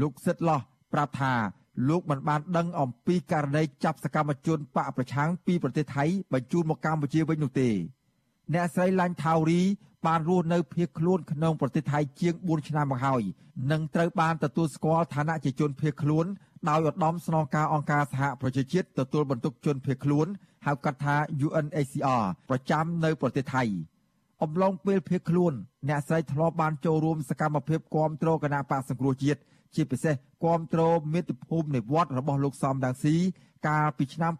លោកសិតឡោះប្រាប់ថាលោកមិនបានដឹងអំពីករណីចាប់សកម្មជនបកប្រឆាំងពីប្រទេសថៃបញ្ជូនមកកម្ពុជាវិញនោះទេអ្នកស្រីឡាញ់ថាវរីបានរស់នៅភៀសខ្លួនក្នុងប្រទេសថៃជាង4ឆ្នាំមកហើយនិងត្រូវបានទទួលស្គាល់ឋានៈជាជនភៀសខ្លួនដោយឧត្តមស្នងការអង្គការសហប្រជាជាតិទទួលបន្ទុកជនភៀសខ្លួនហៅកាត់ថា UNHCR ប្រចាំនៅប្រទេសថៃ អំឡុងពេលភៀសខ្លួនអ្នកស្រីធ្លាប់បានចូលរួមសកម្មភាពគាំទ្រគណៈបកសង្គ្រោះជាតិជាពិសេសគាំទ្រមាតុភូមិនៃវត្តរបស់លោកសំដាងស៊ីកាលពីឆ្នាំ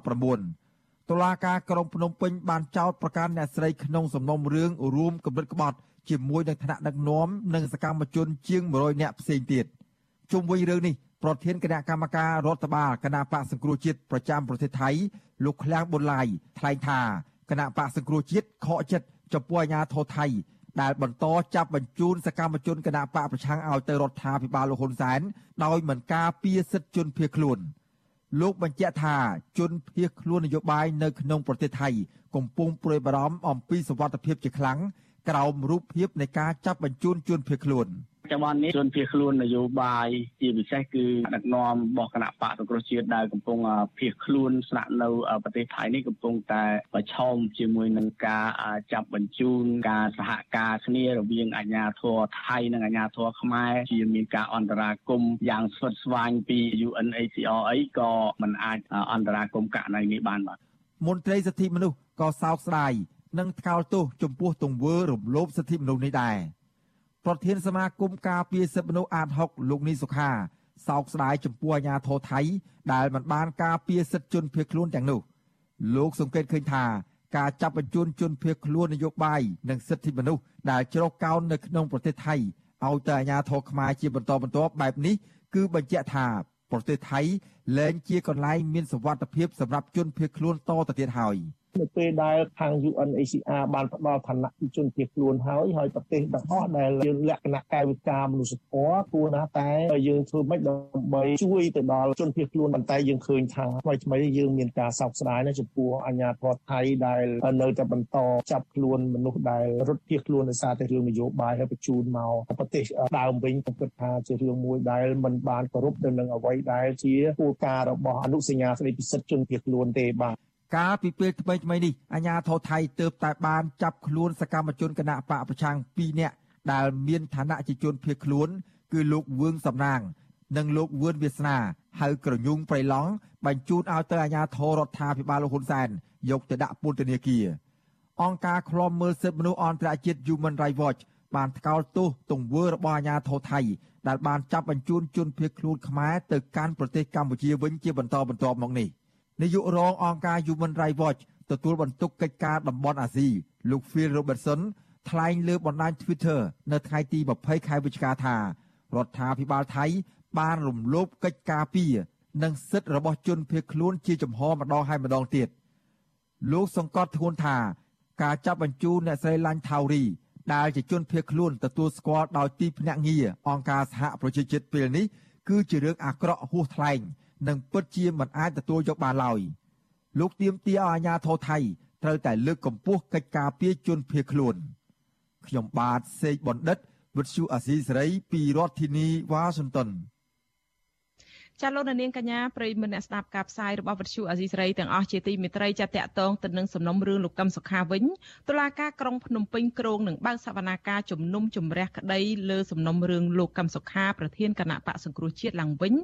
2019តុលាការក្រុងភ្នំពេញបានចោទប្រកាន់អ្នកស្រីក្នុងសំណុំរឿងរួមគំនិតក្បត់ជាមួយនឹងថ្នាក់ដឹកនាំនិងសកម្មជនជាង100នាក់ផ្សេងទៀតជុំវិញរឿងនេះប្រធានគណៈកម្មការរដ្ឋបាលគណៈបកសង្គ្រោះជាតិប្រចាំប្រទេសថៃលោកឃ្លាំងប៊ុនឡាយថ្លែងថាគណៈបកសង្គ្រោះជាតិខកចិត្ត ចំពោះអាញាធរថៃដែលបន្តចាប់បញ្ជូនសកម្មជនគណៈបកប្រឆាំងឲ្យទៅរដ្ឋាភិបាលលោកហ៊ុនសែនដោយមិនការពារសិទ្ធិជនភៀសខ្លួនលោកបញ្ជាក់ថាជនភៀសខ្លួននយោបាយនៅក្នុងប្រទេសថៃ កំពុងព្រួយបារម្ភអំពីសវត្ថិភាពជាខ្លាំងក្រោមរូបភាពនៃការចាប់បញ្ជូនជនភៀសខ្លួន។ ចង្វាន់នេះជនភៀសខ្លួននយោបាយជាពិសេសគឺដឹកនាំរបស់គណៈបកសង្គ្រោះជាតិដែលកំពុងភៀសខ្លួនស្នាក់នៅប្រទេសថៃនេះកំពុងតែប្រឈមជាមួយនឹងការចាប់បញ្ជូនការសហការគ្នារវាងអាជ្ញាធរថៃនិងអាជ្ញាធរខ្មែរជាមានការអន្តរាគមយ៉ាងស្វិតស្វាញពី UNHCR អីក៏មិនអាចអន្តរាគមករណីនេះបានបាទមន្ត្រីសិទ្ធិមនុស្សក៏សោកស្ដាយនិងថ្កោលទោសចំពោះទង្វើរំលោភសិទ្ធិមនុស្សនេះដែរ ប្រធានសមាគមការពារសិទ្ធិមនុស្សអាត6លោកនីសុខាសោកស្ដាយចំពោះអាញាធរថៃដែលមិនបានការពារសិទ្ធិជនភៀសខ្លួនទាំងនោះលោកសង្កេតឃើញថាការចាប់បញ្ជូនជនភៀសខ្លួននយោបាយនិងសិទ្ធិមនុស្សដែលជ្រកកោននៅក្នុងប្រទេសថៃឲ្យទៅអាញាធរខ្មែរជាបន្តបន្ទាប់បែបនេះគឺបញ្ជាក់ថាប្រទេសថៃលែងជាកន្លែងមានសុវត្ថិភាពសម្រាប់ជនភៀសខ្លួនតទៅទៀតហើយ។ នៅពេលដែលខាង UNHCR បានផ្ដល់ឋានៈជនភៀសខ្លួនហើយហើយប្រទេសទាំងអស់ដែលយើងលក្ខណៈកាយវិការមនុស្សធម៌គួរណាតែយើងធ្វើម៉េចដើម្បីជួយទៅដល់ជនភៀសខ្លួនប៉ុន្តែយើងឃើញថាថ្មីថ្មីយើងមានការសោកស្ដាយណាស់ចំពោះអាញាធរថៃដែលនៅតែបន្តចាប់ខ្លួនមនុស្សដែលរត់ភៀសខ្លួនដោយសារតែរឿងនយោបាយហើយបញ្ជូនមកប្រទេសដើមវិញខ្ញុំគិតថាជារឿងមួយដែលមិនបានគោរពទៅនឹងអ្វីដែលជាគោលការណ៍របស់អនុសញ្ញាស្តីពីសិទ្ធិជនភៀសខ្លួនទេបាទ កាលពីពេលថ្មីថ្មីនេះអាញាធរថៃទើបតែបានចាប់ខ្លួនសកម្មជនគណៈបកប្រឆាំង2នាក់ដែលមានឋានៈជាជនភៀសខ្លួន គឺលោកវឿងសំណាង និងលោកវឿនវាសនាហៅក្រញូងប្រៃឡង់បញ្ជូនឲ្យទៅអាញាធររដ្ឋាភិបាលលោកហ៊ុនសែនយកទៅដាក់ពន្ធនាគារអង្គការឃ្លាំមើលសិទ្ធិមនុស្សអន្តរជាតិ Human Rights Watch បានថ្កោលទោសទង្វើរបស់អាញាធរថៃដែលបានចាប់បញ្ជូនជនភៀសខ្លួនខ្មែរទៅកាន់ប្រទេសកម្ពុជាវិញជាបន្តបន្ទាប់មកនេះ នាយករងអង្គការ Human Rights Watch ទទួលបន្ទុកកិច្ចការតំបន់អាស៊ីលោក Phil Robertson ថ្លែងលើបណ្ដាញ Twitter នៅថ្ងៃទី20ខែវិច្ឆិកាថារដ្ឋាភិបាលថៃ បានរំលោភកិច្ចការពារនិងសិទ្ធិរបស់ជនភៀសខ្លួនជាចំហម្ដងហើយម្ដងទៀតលោកសង្កត់ធ្ងន់ថាការចាប់បញ្ជូនអ្នកស្រីឡាញ់ថាវរីដែលជាជនភៀសខ្លួនទទួលស្គាល់ដោយទីភ្នាក់ងារអង្គការសហប្រជាជាតិពេលនេះគឺជារឿងអាក្រក់ហួសថ្លែង និងពិតជាមិនអាចទទួលយកបានឡើយលោកទៀមទាឲ្យអាជ្ញាធរថៃត្រូវតែលើកកម្ពស់កិច្ចការពារជនភៀសខ្លួនខ្ញុំបាទសេកបណ្ឌិតវិទ្យុអាស៊ីសេរីពីរដ្ឋធានីវ៉ាស៊ីនតោន ចាលោកនាងកញ្ញាប្រិយមិត្តអ្នកស្ដាប់ការផ្សាយរបស់វិទ្យុអាស៊ីសេរីទាំងអស់ជាទីមេត្រីចាតតងទៅនឹងសំណុំរឿងលោកកឹមសុខាវិញតុលាការក្រុងភ្នំពេញក្រុងនឹងបើកសវនាការជំនុំជម្រះក្តីលើសំណុំរឿងលោកកឹមសុខាប្រធានគណៈបកសង្គ្រោះជាតិឡើងវិញ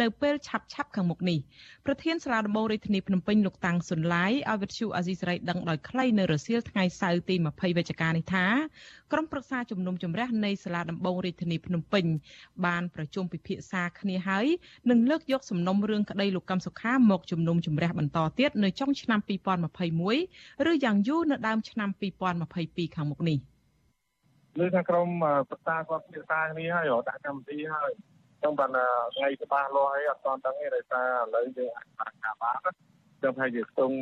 នៅពេលឆាប់ឆាប់ខាងមុខនេះប្រធានសាលាដំបងរាជធានីភ្នំពេញលោកតាំងសុនឡាយឲ្យវិទ្យុអាស៊ីសេរីដឹងដោយខ្លីនៅរសៀលថ្ងៃសៅរ៍ទី20វិច្ឆិកានេះថាក្រុមប្រឹក្សាជំនុំជម្រះនៃសាលាដំបងរាជធានីភ្នំពេញបានប្រជុំពិភាក្សាគ្នាហើយនឹងលើកយកសំណុំរឿងក្តីលោកកឹមសុខាមកជំនុំជម្រះបន្តទៀតនៅចុងឆ្នាំ2021ឬយ៉ាងយូរនៅដើមឆ្នាំ2022ខាងមុខនេះលើខាងក្រុមប្រឹក្សាគាត់ពិភាក្សាគ្នាហើយដាក់កម្មវិធីហើយខ្ញុំបានថ្ងៃច្បាស់លាស់ហើយអត់ទាន់ដឹងទេដោយសារឥឡូវយើងអាចបានការបានខ្ញុំថាយើងស្ទង់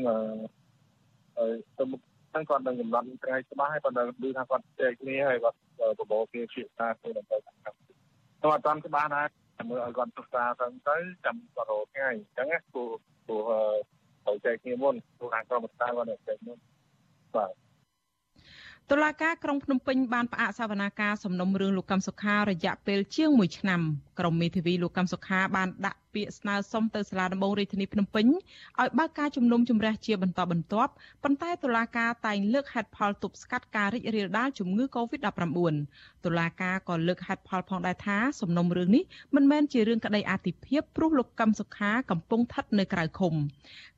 អឺទៅមុខហ្នឹងគាត់នឹងកំណត់ថ្ងៃច្បាស់ហើយគាត់នឹងឮថាគាត់ចែកគ្នាហើយគាត់បបោគ្នាជាសាគ្នាដើម្បីតាមខ្ញុំអត់ទាន់ច្បាស់ដែរ មើលឲ្យគាត់សិក្សាទៅទៅចាំគាត់រកថ្ងៃអញ្ចឹងណាព្រោះព្រោះត្រូវចែកគ្នាមុនព្រោះខាងក្រុមស្ថាប័នគាត់ចែកមុនបាទតុលាការក្រុងភ្នំពេញបានផ្អាកសវនាការសំណុំរឿងលោកកឹមសុខារយៈពេលជាង1ឆ្នាំក្រុមមេធាវីលោកកឹមសុខាបានដាក់ពាក្យស្នើសុំទៅសាលាដំបងរាជធានីភ្នំពេញឲ្យបើកការជំនុំជម្រះជាបន្តបន្ទាប់ប៉ុន្តែតុលាការតែងលើកហេតុផលទប់ស្កាត់ការរីករាលដាលជំងឺ Covid-19 តុលាការក៏លើកហេតុផលផងដែរថាសំណុំរឿងនេះមិនមែនជារឿងក្តីអាទិភាពព្រោះលោកកឹមសុខាកំពុងស្ថិតនៅក្រៅឃុំ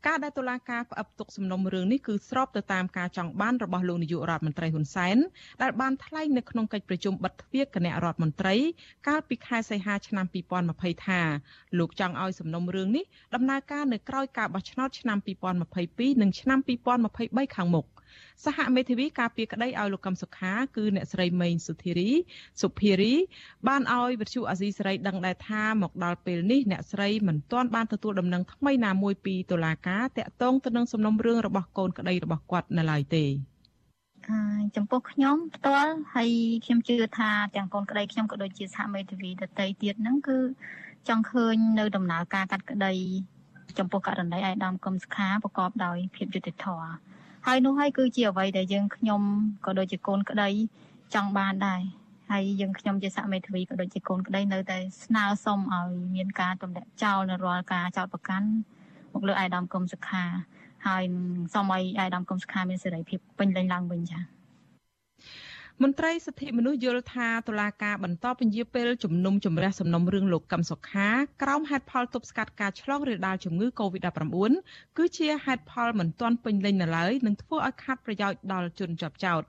ការដែលតុលាការផ្អឹបទុកសំណុំរឿងនេះគឺស្របទៅតាមការចង់បានរបស់លោកនាយករដ្ឋមន្ត្រីហ៊ុនសែនដែលបានថ្លែងនៅក្នុងកិច្ចប្រជុំបិទទ្វារគណៈរដ្ឋមន្ត្រីកាលពីខែសីហាឆ្នាំ2020ថាលោកចង់ឲ្យសំណុំរឿងនេះដំណើរការនៅក្រៅការបោះឆ្នោតឆ្នាំ2022និងឆ្នាំ2023ខាងមុខសហមេធាវីការពារក្តីឲ្យលោកកឹមសុខាគឺអ្នកស្រីមេងសុធារីសុភារី បានឲ្យវិទ្យុអាស៊ីសេរីដឹងដែរថាមកដល់ពេលនេះអ្នកស្រីមិនទាន់បានទទួលដំណឹងថ្មីណាមួយពីតុលាការតាក់ទងទៅនឹងសំណុំរឿងរបស់កូនក្តីរបស់គាត់នៅឡើយទេចំពោះខ្ញុំផ្ទាល់ហើយខ្ញុំជឿថាទាំងកូនក្តីខ្ញុំក៏ដូចជាសហមេធាវីដតីទៀតហ្នឹងគឺ ចង់ឃើញនៅដំណើរការកាត់ក្តីចំពោះករណីអាយដាមកឹមសុខាប្រកបដោយភាពយុត្តិធម៌ហើយនោះហើយគឺជាអ្វីដែលយើងខ្ញុំក៏ដូចជាកូនក្តីចង់បានដែរហើយយើងខ្ញុំជាសហមេធាវីក៏ដូចជាកូនក្តីនៅតែស្នើសុំឲ្យមានការទម្លាក់ចោលនៅរាល់ការចោទប្រកាន់មកលើអាយដាមកឹមសុខាហើយសូមឲ្យអាយដាមកុំសុខាមានសេរីភាពពេញលេញឡើងវិញចា៎ មន្ត្រីសិទ្ធិមនុស្សយល់ថាតុលាការបន្តពន្យាពេលជំនុំជម្រះសំណុំរឿងលោកកឹមសុខាក្រោមហេតុផលទប់ស្កាត់ការឆ្លងរាលដាលជំងឺ Covid-19 គឺជាហេតុផលមិនទាន់ពេញលេញនៅឡើយនិងធ្វើឲ្យខាត់ប្រយោជន៍ដល់ជនជាប់ចោត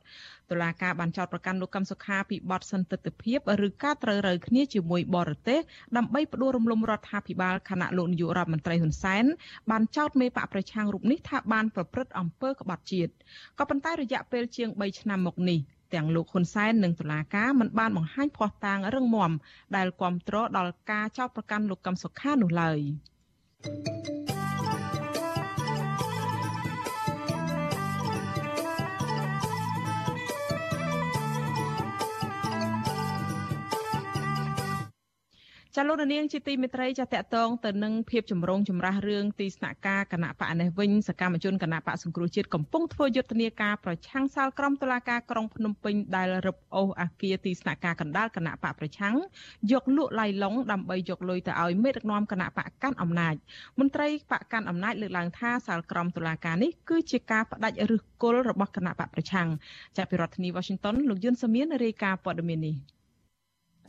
តុលាការបានចោទប្រកាន់លោកកឹមសុខាពីបទសន្តិទ្ធភាពឬការត្រូវរើគ្នាជាមួយបរទេសដើម្បីផ្ដួលរំលំរដ្ឋាភិបាលខណៈលោកនាយករដ្ឋមន្ត្រីហ៊ុនសែនបានចោទមេបកប្រឆាំងរូបនេះថាបានប្រព្រឹត្តអំពើក្បត់ជាតិក៏ប៉ុន្តែរយៈពេលជាង3ឆ្នាំមកនេះ ទាំងលោកហ៊ុនសែននិងតុលាការមិនបានបង្ហាញភ័ស្តុតាងរឹងមាំដែលគ្រប់គ្រងដល់ការចោទប្រកាន់លោកកឹមសុខានោះឡើយ។ ចាលោកនាងជាទីមេត្រីចាតកតងទៅនឹងភាពចម្រូងចម្រាសរឿងទីស្នាក់ការគណៈបកនេះវិញសកម្មជនគណៈបកសង្គ្រោះជាតិកំពុងធ្វើយុទ្ធនាការប្រឆាំងសាលក្រមតុលាការក្រុងភ្នំពេញដែលរឹបអូសអាគារទីស្នាក់ការកណ្ដាលគណៈបកប្រឆាំងយកលក់ឡៃឡុងដើម្បីយកលុយទៅឲ្យមេដឹកនាំគណៈបកកាន់អំណាចមន្ត្រីបកកាន់អំណាចលើកឡើងថាសាលក្រមតុលាការនេះគឺជាការផ្ដាច់ឫសគល់របស់គណៈបកប្រឆាំងចាប់ពីរដ្ឋធានី Washington លោកយុនសាមៀនរាយការណ៍ព័ត៌មាននេះ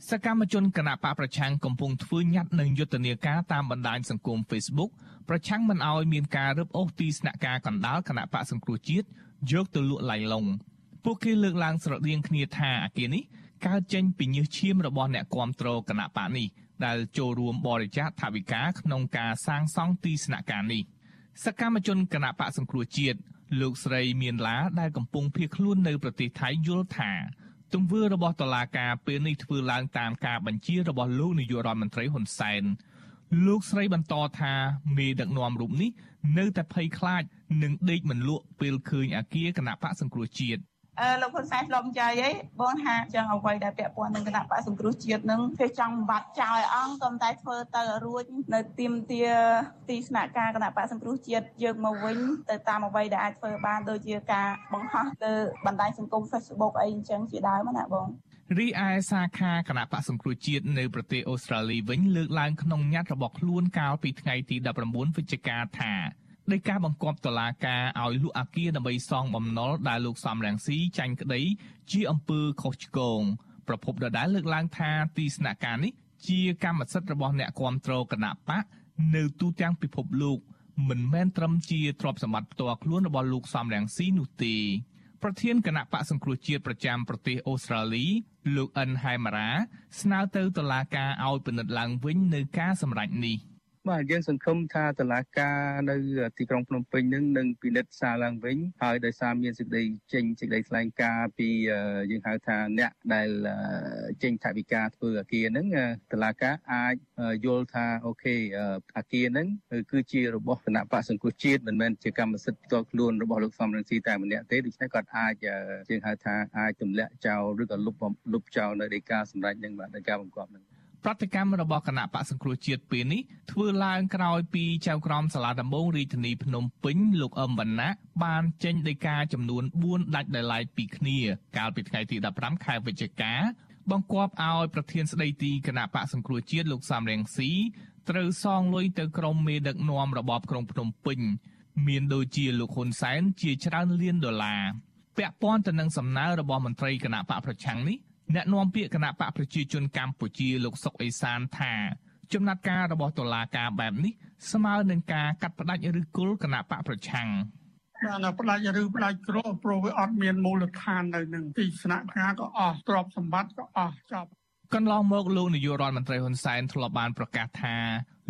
សកម្មជនគណៈបកប្រឆាំងកំពុងធ្វើញត្តិនឹងយុទ្ធនាការតាមបណ្ដាញសង្គម Facebook ប្រឆាំងមិនឲ្យមានការរឹបអូសទីស្នាក់ការកណ្ដាលគណៈបកសង្គ្រោះជាតិយកទៅលក់ឡៃឡុងពួកគេលើកឡើងស្រដៀងគ្នាថាអាគារនេះកើតចេញពីញើសឈាមរបស់អ្នកគាំទ្រគណៈបកនេះដែលចូលរួមបរិច្ចាគថវិកាក្នុងការសាងសង់ទីស្នាក់ការនេះសកម្មជនគណៈបកសង្គ្រោះជាតិលោកស្រីមានឡាដែលកំពុងភៀសខ្លួននៅប្រទេសថៃយល់ថា ទង្វើរបស់តុលាការពេលនេះធ្វើឡើងតាមការបញ្ជារបស់លោកនាយករដ្ឋមន្ត្រីហ៊ុនសែនលោកស្រីបន្តថាមេដឹកនាំរូបនេះនៅតែភ័យខ្លាចនឹងដេកមិនលក់ពេលឃើញអាគារគណៈបកសង្គ្រោះជាតិ អឺលោកហ៊ុនសែនឆ្លំចាយអីបងថាចឹងអ្វីដែលពាក់ព័ន្ធនឹងគណៈបកសង្គ្រោះជាតិនឹងគេចង់បាត់ចោលអង្គក៏តែធ្វើទៅរួចនៅទីមទាទីស្នាក់ការគណៈបកសង្គ្រោះជាតិយើងមកវិញទៅតាមអ្វីដែលអាចធ្វើបានដូចជាការបង្ហោះទៅបណ្ដាញសង្គម Facebook អីអញ្ចឹងជាដើមណាបងរីឯសាខាគណៈបកសង្គ្រោះជាតិនៅប្រទេសអូស្ត្រាលីវិញលើកឡើងក្នុងញត្តិរបស់ខ្លួនកាលពីថ្ងៃទី19វិច្ឆិកាថា ដោយការបង្គាប់តុលាការឲ្យលក់អាគារដើម្បីសងបំណុលដែលលោកសំរងស៊ីចាញ់ក្តី ជាអំពើខុសឆ្គងប្រពន្ធដដែលលើកឡើងថាទីស្នាក់ការនេះជាកម្មសិទ្ធិរបស់អ្នកគ្រប់គ្រងគណៈបកនៅទូទាំងពិភពលោកមិនមែនត្រឹមជាទ្រព្យសម្បត្តិផ្ទាល់ខ្លួនរបស់លោកសំរងស៊ីនោះទេប្រធានគណៈបកសង្គ្រោះជាតិប្រចាំប្រទេសអូស្ត្រាលី លោកអិនហៃម៉ារ៉ាស្នើទៅតុលាការឲ្យពិនិត្យឡើងវិញនៅការសម្រេចនេះ។ បាទយើងសង្ឃឹមថាតឡាការនៅទីក្រុងភ្នំពេញនឹងនឹងពិនិត្យសារឡើងវិញហើយដោយសារមានសេចក្តីចេញសេចក្តីថ្លែងការណ៍ពីយើងហៅថាអ្នកដែលចេញថវិកាធ្វើអាគារហ្នឹងតឡាការអាចយល់ថាអូខេអាគារហ្នឹងគឺជារបស់គណៈបកសង្គ្រោះជាតិមិនមែនជាកម្មសិទ្ធិផ្ទាល់ខ្លួនរបស់លោកសំរងស៊ីតែម្នាក់ទេដូច្នេះគាត់អាចយើងហៅថាអាចទម្លាក់ចោលឬក៏លុបលុបចោលនៅដីកាសម្រាប់នឹងបាទដីកាបង្គាប់នឹង ប្រតិកម្មរបស់គណៈបកសង្គ្រោះជាតិពេលនេះធ្វើឡើងក្រោយពីចៅក្រមសាលាដំបងរាជធានីភ្នំពេញលោកអឹមវណ្ណៈបានចេញដីកាចំនួន4ដាច់ដោយឡែកពីគ្នា កាលពីថ្ងៃទី15ខែវិច្ឆិកាបង្គាប់ឲ្យប្រធានស្ដីទីគណៈបកសង្គ្រោះជាតិលោកសំរងស៊ីត្រូវសងលុយទៅក្រុមមេដឹកនាំរបបក្រុងភ្នំពេញ មានដូចជាលោកហ៊ុនសែនជាច្រើនលានដុល្លារពាក់ព័ន្ធទៅនឹងសំណើរបស់មន្ត្រីគណៈបកប្រឆាំងនេះ អ្នកនាំពាក្យគណៈបកប្រជាជនកម្ពុជាលោកសុកអេសានថាចំណាត់ការរបស់តុលាការបែបនេះស្មើនឹងការកាត់ផ្តាច់ឬគល់គណៈបកប្រឆាំងបាទផ្ដាច់ឬផ្ដាច់ក្រព្រោះវាអត់មានមូលដ្ឋាននៅនឹងទីស្នាក់ការក៏អស់ទ្រព្យសម្បត្តិក៏អស់ចប់កន្លងមកលោកនាយករដ្ឋមន្ត្រីហ៊ុនសែនធ្លាប់បានប្រកាសថា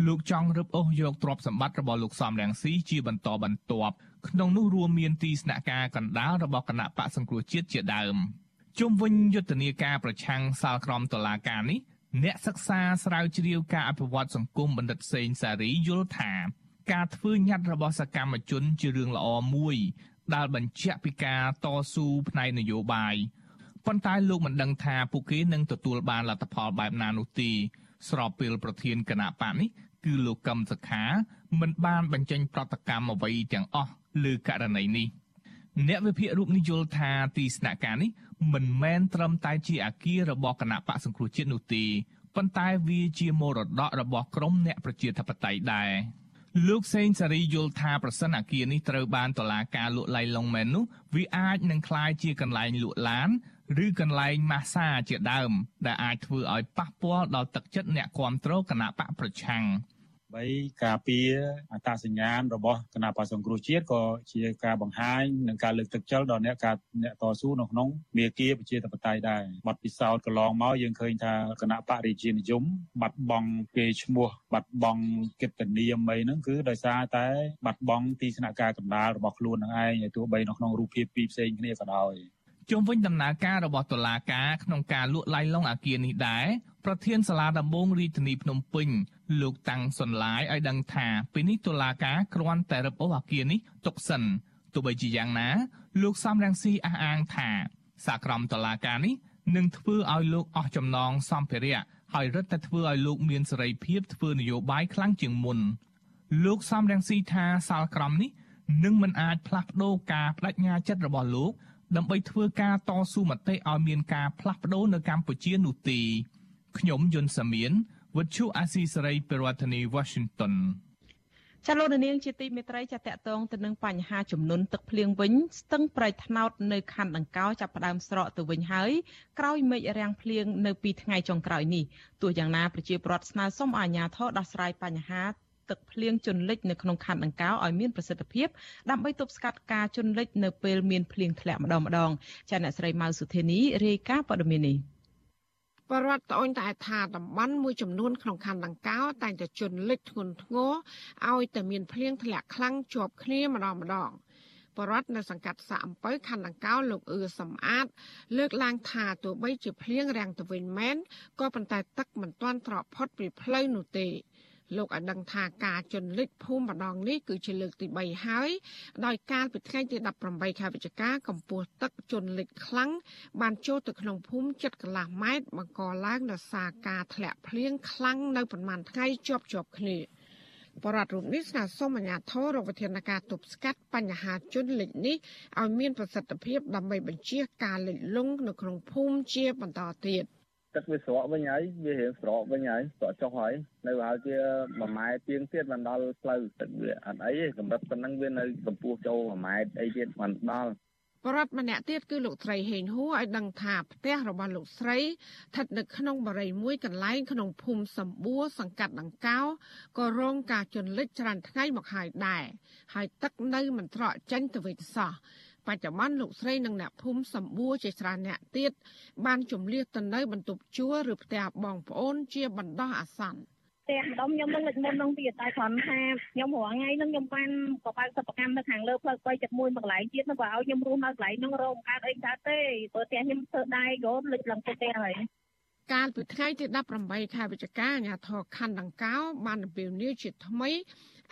លោកចង់រឹបអូសយកទ្រព្យសម្បត្តិរបស់លោកសំរងស៊ីជាបន្តបន្ទាប់ក្នុងនោះរួមមានទីស្នាក់ការកណ្ដាលរបស់គណៈបកសង្គ្រោះជាតិជាដើម ជុំវិញយុទ្ធនាការប្រឆាំងសាលក្រមតុលាការនេះអ្នកសិក្សាស្រាវជ្រាវការអភិវឌ្ឍសង្គមបណ្ឌិតសេងសារីយល់ថា ការធ្វើញត្តិរបស់សកម្មជនជារឿងល្អមួយ ដែលបញ្ជាក់ពីការតស៊ូផ្នែកនយោបាយប៉ុន្តែលោកមិនដឹងថាពួកគេនឹងទទួលបានលទ្ធផលបែបណានោះទេស្របពេលប្រធានគណៈបកនេះគឺលោកកឹមសុខាមិនបានបញ្ចេញប្រតិកម្មអ្វីទាំងអស់លើករណីនេះ អ្នកវិភាគរូបនេះយល់ថាទីស្នាក់ការនេះមិនមែនត្រឹមតែជាអាគាររបស់គណៈបកសង្គ្រោះជាតិនោះទេប៉ុន្តែវាជាមរតករបស់ក្រមអ្នកប្រជាធិបតេយ្យដែរលោកសេងសារីយល់ថាប្រសិនអាគារនេះត្រូវបានតឡាការលក់ឡៃឡុងមែននោះវាអាចនឹងក្លាយជាកន្លែងលក់ឡានឬកន្លែងម៉ាស្សាជាដើម ដែលអាចធ្វើឲ្យប៉ះពាល់ដល់ទឹកចិត្តអ្នកគាំទ្រគណៈបកប្រឆាំង។ 3ការពារអត្តសញ្ញាណរបស់គណៈបក្សសង្គ្រោះជាតិក៏ជាការបង្ហាញនិងការលើកទឹកចិត្តដល់អ្នកការអ្នកតស៊ូនៅក្នុងមាគ៌ាប្រជាធិបតេយ្យដែរបទពិសោធន៍កន្លងមកយើងឃើញថាគណៈបរិជានិយមបាត់បង់គេឈ្មោះបាត់បង់កិត្តិនាមអីហ្នឹងគឺដោយសារតែបាត់បង់ទីស្នាក់ការកណ្ដាលរបស់ខ្លួននឹងឯងឲ្យទោះបីនៅក្នុងរូបភាពពីរផ្សេងគ្នាក៏ដោយជុំវិញដំណើរការរបស់តុលាការក្នុងការលក់ឡៃឡុងអាគារនេះដែរ ប្រធានសាលាដំបងរាជធានីភ្នំពេញលោកតាំងសុនឡាយឲ្យដឹងថាពេលនេះតុលាការគ្រាន់តែរឹបអូសអាគារនេះទុកសិនទោះបីជាយ៉ាងណា លោកសំរងស៊ីអះអាងថាសាក្រមតុលាការនេះនឹងធ្វើឲ្យលោកអស់ចំណងសម្ភារៈហើយរឹតតែធ្វើឲ្យលោកមានសេរីភាពធ្វើនយោបាយខ្លាំងជាងមុនលោកសំរងស៊ីថាសាលក្រមនេះនឹងមិនអាចផ្លាស់ប្ដូរការបដិញ្ញាចិត្តរបស់លោក ដើម្បីធ្វើការតស៊ូមតិឲ្យមានការផ្លាស់ប្ដូរនៅកម្ពុជានោះទេ ខ្ញុំយុនសាមៀនវិទ្យុអាស៊ីសេរីប្រធានាធិបតី Washington ចលនានាងជាទីមេត្រីចាតតងទៅនឹងបញ្ហាចំនួនទឹកភ្លៀងវិញស្ទឹងប្រៃថ្នោតនៅខណ្ឌដង្កោចាប់ផ្ដើមស្រកទៅវិញហើយក្រោយមេឃរាំងភ្លៀងនៅពីថ្ងៃចុងក្រោយនេះទោះយ៉ាងណាប្រជាពលរដ្ឋស្នើសុំអាជ្ញាធរដោះស្រាយបញ្ហាទឹកភ្លៀងជន់លិចនៅក្នុងខណ្ឌដង្កោឲ្យមានប្រសិទ្ធភាពដើម្បីទប់ស្កាត់ការជន់លិចនៅពេលមានភ្លៀងធ្លាក់ម្ដងម្ដងចាអ្នកស្រីម៉ៅសុធានីរាយការណ៍ព័ត៌មាននេះ បរដ្ឋត្អូញតែថាតំបន់មួយចំនួនក្នុងខណ្ឌដង្កោតែងតែជន់លិចធ្ងន់ធ្ងរឲ្យតែមានភ្លៀងធ្លាក់ខ្លាំងជាប់គ្នាម្ដងម្ដងបរដ្ឋនៅសង្កាត់សាកអំពៅខណ្ឌដង្កោលោកអឺសំអាត លើកឡើងថាទោះបីជាភ្លៀងរាំងទៅវិញមែនក៏ប៉ុន្តែទឹកមិនទាន់ត្រកផុតពីផ្លូវនោះទេ លោកឲ្យដឹងថាការជន់លិចភូមិម្ដងនេះគឺជាលើកទី3ហើយដោយកាលពីថ្ងៃទី18ខែវិច្ឆិកាកម្ពស់ទឹកជន់លិចខ្លាំងបានចូលទៅក្នុងភូមិចិត្តកន្លះម៉ែត្របង្កឡើងដោយសារការធ្លាក់ភ្លៀងខ្លាំងនៅប្រមាណថ្ងៃជាប់ជាប់គ្នាបរដ្ឋរូបនេះស្នើសុំអាជ្ញាធររកវិធានការទប់ស្កាត់បញ្ហាជនលិចនេះឲ្យមានប្រសិទ្ធភាពដើម្បីបញ្ជៀសការលិចលង់នៅក្នុងភូមិជាបន្តទៀត ទឹកវាស្រកវិញហើយវារៀងស្រកវិញហើយស្រកចុះហើយនៅហើយជា1ម៉ែត្រទៀងទៀតបានដល់ផ្លូវទឹកវាអត់អីទេកម្រិតប៉ុណ្ណឹងវានៅកម្ពស់ចូល1ម៉ែត្រអីទៀតបានដល់បរដ្ឋម្នាក់ទៀតគឺលោកស្រីហេងហួរឲ្យដឹងថាផ្ទះរបស់លោកស្រីស្ថិតនៅក្នុងបរិយាមួយកន្លែងក្នុងភូមិសម្បួរសង្កាត់ដង្កោក៏រងការជន់លិចច្រើនថ្ងៃមកហើយដែរហើយទឹកនៅមិនត្រកចេញទៅវិញសោះ បច្ចុប្បន្នលោកស្រីនិងអ្នកភូមិសម្បួរជាច្រើនអ្នកទៀតបានជំលៀសទៅនៅបន្ទប់ជួលឬផ្ទះបងប្អូនជាបណ្ដោះអាសន្នផ្ទះម្ដុំខ្ញុំនឹងលេចមុននឹងទៀតតែគ្រាន់ថាខ្ញុំរងថ្ងៃហ្នឹងខ្ញុំបានបបើកសិប្បកម្មនៅខាងលើផ្លូវ3.1មួយកន្លែងទៀតនោះក៏ឲ្យខ្ញុំរស់នៅកន្លែងហ្នឹងរោមកើតអីកើតទេព្រោះផ្ទះខ្ញុំធ្វើដែរក៏លេចឡើងផ្ទះហើយកាលពីថ្ងៃទី18ខែវិច្ឆិកាអាជ្ញាធរខណ្ឌដង្កោបានអំពាវនាវជាថ្មី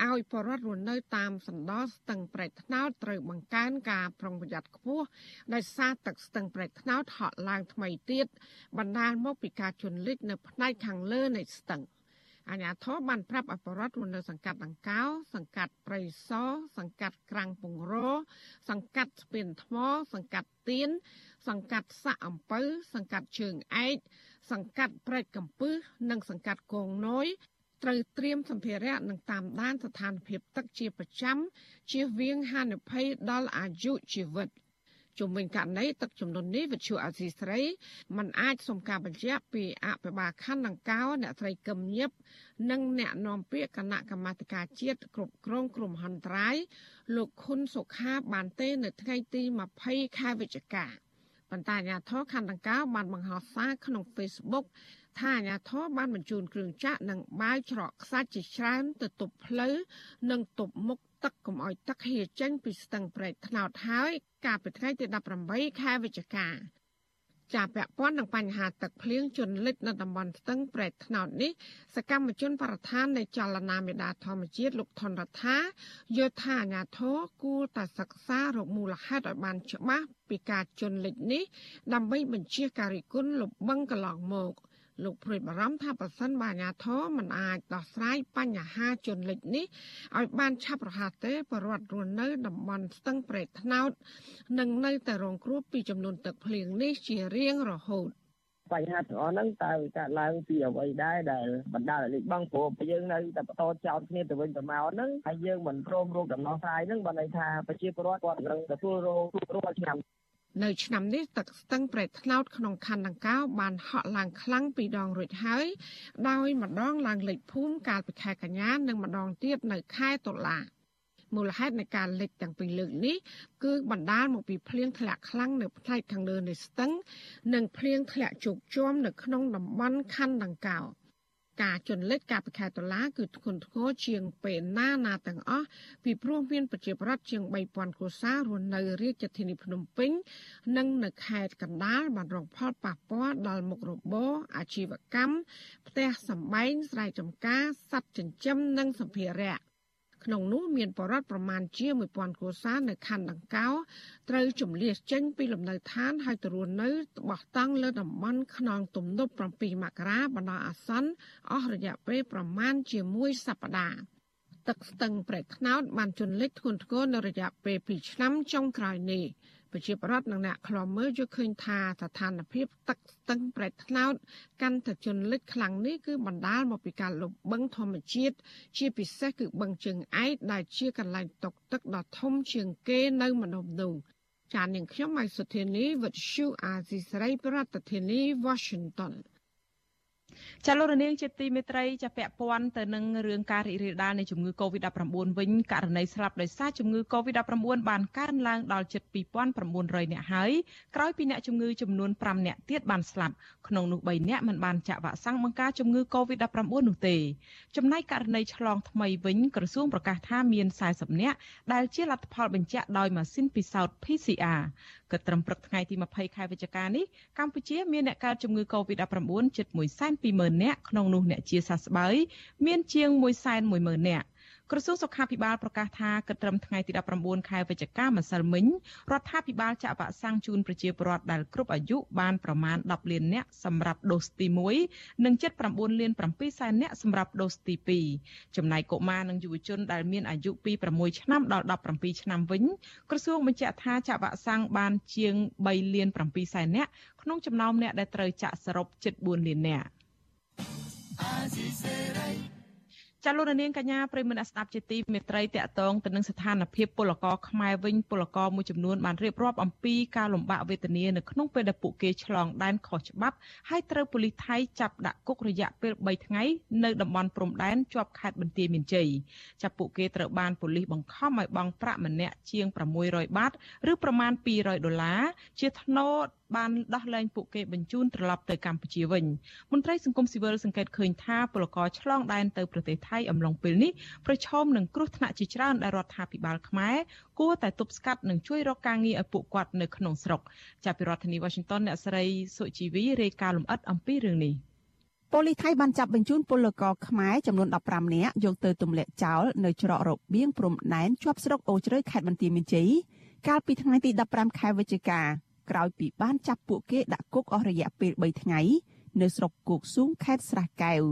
ឲ្យបរិវត្តរស់នៅតាមសណ្ដោស្ទឹងប្រែកថ្នោតត្រូវបង្កើនការប្រុងប្រយ័ត្នខ្ពស់ដោយសារទឹកស្ទឹងប្រែកថ្នោតហក់ឡើងថ្មីទៀតបណ្ដាលមកពីការជន់លិចនៅផ្នែកខាងលើនៃស្ទឹងអាញាធរបានប្រាប់អបរដ្ឋនៅសង្កាត់ដង្កោសង្កាត់ព្រៃសសង្កាត់ក្រាំងពងរសង្កាត់ស្ពានថ្ម សង្កាត់ទៀនសង្កាត់សាក់អំពៅសង្កាត់ជើងឯកសង្កាត់ព្រែកកំពឹសនិងសង្កាត់គងនយ ត្រូវត្រៀមសម្ភារៈនិងតាមដានស្ថានភាពទឹកជាប្រចាំជៀសវាងហានិភ័យដល់អាយុជីវិត។ជំវិញករណីទឹកចំនួននេះវិទ្យុអាស៊ីស្រីมันអាចសុំការបញ្ជាក់ពីអភិបាលខណ្ឌដង្កោអ្នកស្រីកឹមញឹបនិងអ្នកនាំពាក្យគណៈកម្មាធិការជាតិគ្រប់គ្រងគ្រោះមហន្តរាយលោកខុនសុខាបានទេនៅថ្ងៃទី20ខែវិច្ឆិកាប៉ុន្តែអាជ្ញាធរខណ្ឌដង្កោបានបង្ហោះសារក្នុង Facebook ថាអាជ្ញាធរបានបញ្ជូនគ្រឿងចាក់និងបាវច្រកខ្សាច់ជាច្រើនទៅទប់ផ្លូវនិងទប់មុខទឹកកុំឲ្យទឹកហៀចេញពីស្ទឹងប្រេកថ្នោតហើយកាលពីថ្ងៃទី18ខែវិច្ឆិកាជាពាក់ព័ន្ធនឹងបញ្ហាទឹកភ្លៀងជន់លិចនៅតំបន់ស្ទឹងប្រេតថ្នោតនេះសកម្មជនបរិស្ថាននៃចលនាមេដាធម្មជាតិលោកថនរដ្ឋាយល់ថាអាញាធរគួរតែសិក្សារកមូលហេតុឲ្យបានច្បាស់ពីការជន់លិចនេះដើម្បីបញ្ជាការរិះគន់លុបបង្កន្លងមក។ លោកព្រួយបារម្ភថាប្រសិនបើអាជ្ញាធរមិនអាចដោះស្រាយបញ្ហាជនលិចនេះឲ្យបានឆាប់រហ័សទេបរដ្ឋរស់នៅតំបន់ស្ទឹងប្រេតថ្នោតនឹងនៅតែរងគ្រោះពីចំនួនទឹកភ្លៀងនេះជារៀងរហូតបញ្ហាទាំងអស់ហ្នឹងតើវាកើតឡើងពីអ្វីដែរដែលបណ្ដាលឲ្យលេចបង់ព្រោះយើងនៅតែបន្តចោទគ្នាទៅវិញទៅមកហ្នឹងហើយយើងមិនព្រមរកដំណោះស្រាយហ្នឹងបើន័យថាប្រជាពលរដ្ឋគាត់នឹងទទួលរងគ្រោះរាល់ឆ្នាំ នៅឆ្នាំនេះទឹកស្ទឹងប្រេតថ្នោតក្នុងខណ្ឌដង្កោបានហក់ឡើងខ្លាំងពីរដងរួចហើយដោយម្ដងឡើងលេខភូមិកាលពីខែកញ្ញានិងម្ដងទៀតនៅខែតុលាមូលហេតុនៃការលិចទាំងពីរលើកនេះគឺបណ្ដាលមកពីភ្លៀងធ្លាក់ខ្លាំងនៅផ្នែកខាងលើនៃស្ទឹង និងភ្លៀងធ្លាក់ជោគជាំនៅក្នុងតំបន់ខណ្ឌដង្កោ ការជន់លិចការប្រខែដុល្លារគឺធ្ងន់ធ្ងរជាងពេលណាណាទាំងអស់ពីព្រោះមានប្រជាប្រដ្ឋជាង3000គ្រួសាររស់នៅរាជធានីភ្នំពេញ និងនៅខេត្តកណ្ដាលបានរងផលប៉ះពាល់ដល់មុខរបរអាជីវកម្មផ្ទះសម្បែងស្រែចម្ការសត្វចិញ្ចឹមនិងសម្ភារៈ ក្នុងនោះមានបរិវត្តប្រមាណជា1000គ្រួសារនៅខណ្ឌដង្កោត្រូវជំនះចេញពីលំនៅឋានហើយទៅរស់នៅបោះតង់លើតំបន់ខ្នងទំនប់7មករាបណ្ដោះអាសន្នអស់រយៈពេលប្រមាណជាមួយសប្តាហ៍ទឹកស្ទឹងប្រែកថ្នោតបានជន់លិចធ្ងន់ធ្ងរនៅរយៈពេល2ឆ្នាំចុងក្រោយនេះ ប្រជាប្រដ្ឋនិងអ្នកខ្លាំមើលយល់ឃើញថាស្ថានភាពទឹកស្ទឹងប្រែកថ្នោតកាន់តែជន់លិចខ្លាំងនេះគឺបណ្ដាលមកពីការលុបបឹងធម្មជាតិជាពិសេសគឺបឹងជើងឯកដែលជាកន្លែងតុកទឹកដ៏ធំជាងគេនៅម្ដុំនោះចាននាងខ្ញុំម៉ៃសុធានីវិទ្យុអាស៊ីសេរីប្រធានាធិបតី Washington ចាលោករនាងជាទីមេត្រីចាពាក់ព័ន្ធទៅនឹងរឿងការរីករាលដាលនៃជំងឺ Covid-19 វិញករណីស្លាប់ដោយសារជំងឺ Covid-19 បានកើនឡើងដល់ជិត2900នាក់ហើយក្រោយពីអ្នកជំងឺចំនួន5នាក់ទៀតបានស្លាប់ក្នុងនោះ3នាក់មិនបានចាក់វ៉ាក់សាំងបង្ការជំងឺ Covid-19 នោះទេចំណែកករណីឆ្លងថ្មីវិញក្រសួងប្រកាសថាមាន40នាក់ដែលជាលទ្ធផលបញ្ជាក់ដោយម៉ាស៊ីនពិសោធន៍ PCR គិតត្រឹមព្រឹកថ្ងៃទី20ខែវិច្ឆិកានេះកម្ពុជាមានអ្នកកើតជំងឺ Covid-19 ជិត120,000នាក់ក្នុងនោះអ្នកជាសះស្បើយមានជាង110,000នាក់ក្រសួងសុខាភិបាលប្រកាសថាគិតត្រឹមថ្ងៃទី19ខែវិច្ឆិកាម្សិលមិញរដ្ឋាភិបាលចាក់វ៉ាក់សាំងជូនប្រជាពលរដ្ឋដែលគ្រប់អាយុបានប្រមាណ10លាននាក់សម្រាប់ដូសទី1និង79លាន7សែននាក់សម្រាប់ដូសទី2ចំណែកកុមារនិងយុវជនដែលមានអាយុពី6ឆ្នាំដល់17ឆ្នាំវិញក្រសួងបញ្ជាក់ថាចាក់វ៉ាក់សាំងបានជាង3លាន7សែននាក់ក្នុងចំណោមអ្នកដែលត្រូវចាក់សរុបជិត4លាននាក់ ចាលោកនាងកញ្ញាប្រិមនស្ដាប់ជាទីមេត្រីតកតងទៅនឹងស្ថានភាពពលករខ្មែរវិញពលករមួយចំនួនបានរៀបរាប់អំពីការលំបាកវេទនានៅក្នុងពេលដែលពួកគេឆ្លងដែនខុសច្បាប់ហើយត្រូវប៉ូលីសថៃចាប់ដាក់គុករយៈពេល3ថ្ងៃនៅតំបន់ព្រំដែនជាប់ខេត្តបន្ទាយមានជ័យចាប់ពួកគេត្រូវបានប៉ូលីសបង្ខំឲ្យបង់ប្រាក់ម្នាក់ជាង600បាតឬប្រមាណ200ដុល្លារជាថ្នូរ បានដោះលែងពួកគេបញ្ជូនត្រឡប់ទៅកម្ពុជាវិញមន្ត្រីសង្គមស៊ីវិលសង្កេតឃើញថាពលករឆ្លងដែនទៅប្រទេសថៃអំឡុងពេលនេះប្រឈមនឹងគ្រោះថ្នាក់ជាច្រើនដែលរដ្ឋាភិបាលខ្មែរគួរតែទប់ស្កាត់និងជួយរកការងារឲ្យពួកគាត់នៅក្នុងស្រុកចាប់ពីរដ្ឋធានី Washington អ្នកស្រីសុជីវីរាយការណ៍លម្អិតអំពីរឿងនេះប៉ូលីសថៃបានចាប់បញ្ជូនពលករខ្មែរចំនួន15នាក់យកទៅទម្លាក់ចោលនៅច្រករបៀងព្រំដែនជាប់ស្រុកអូជ្រៅខេត្តបន្ទាយមានជ័យកាលពីថ្ងៃទី15ខែវិច្ឆិកា ក្រោយពីបានចាប់ពួកគេដាក់គុកអស់រយៈពេល3ថ្ងៃ នៅស្រុកគោកស៊ូងខេត្តស្រះកែវ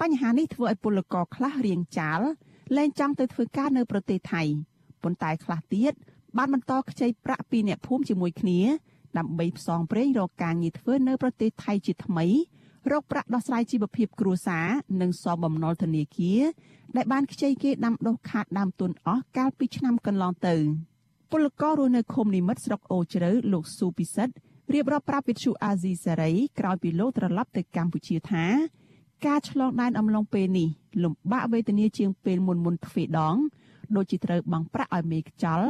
បញ្ហានេះធ្វើឲ្យពលករខ្លះរៀងចាលលែងចង់ទៅធ្វើការនៅប្រទេសថៃប៉ុន្តែខ្លះទៀតបានបន្តខ្ចីប្រាក់ពីអ្នកភូមិជាមួយគ្នាដើម្បីផ្សងព្រេងរកការងារធ្វើនៅប្រទេសថៃជាថ្មីរកប្រាក់ដោះស្រាយជីវភាពគ្រួសារនិងសងបំណុលធនាគារដែលបានខ្ចីគេដាំដុះខាតដើមទុនអស់កាលពីឆ្នាំកន្លងទៅ ពលកររស់នៅឃុំនិមិត្តស្រុកអូជ្រៅលោកស៊ូពិសិដ្ឋរៀបរាប់ប្រាប់វិទ្យុអាស៊ីសេរីក្រោយពីលោកត្រឡប់ទៅកម្ពុជាថាការឆ្លងដែនអំឡុងពេលនេះលំបាកវេទនាជាងពេលមុនមុនទ្វេដងដូចជាត្រូវបង់ប្រាក់ឲ្យមេខ្ចល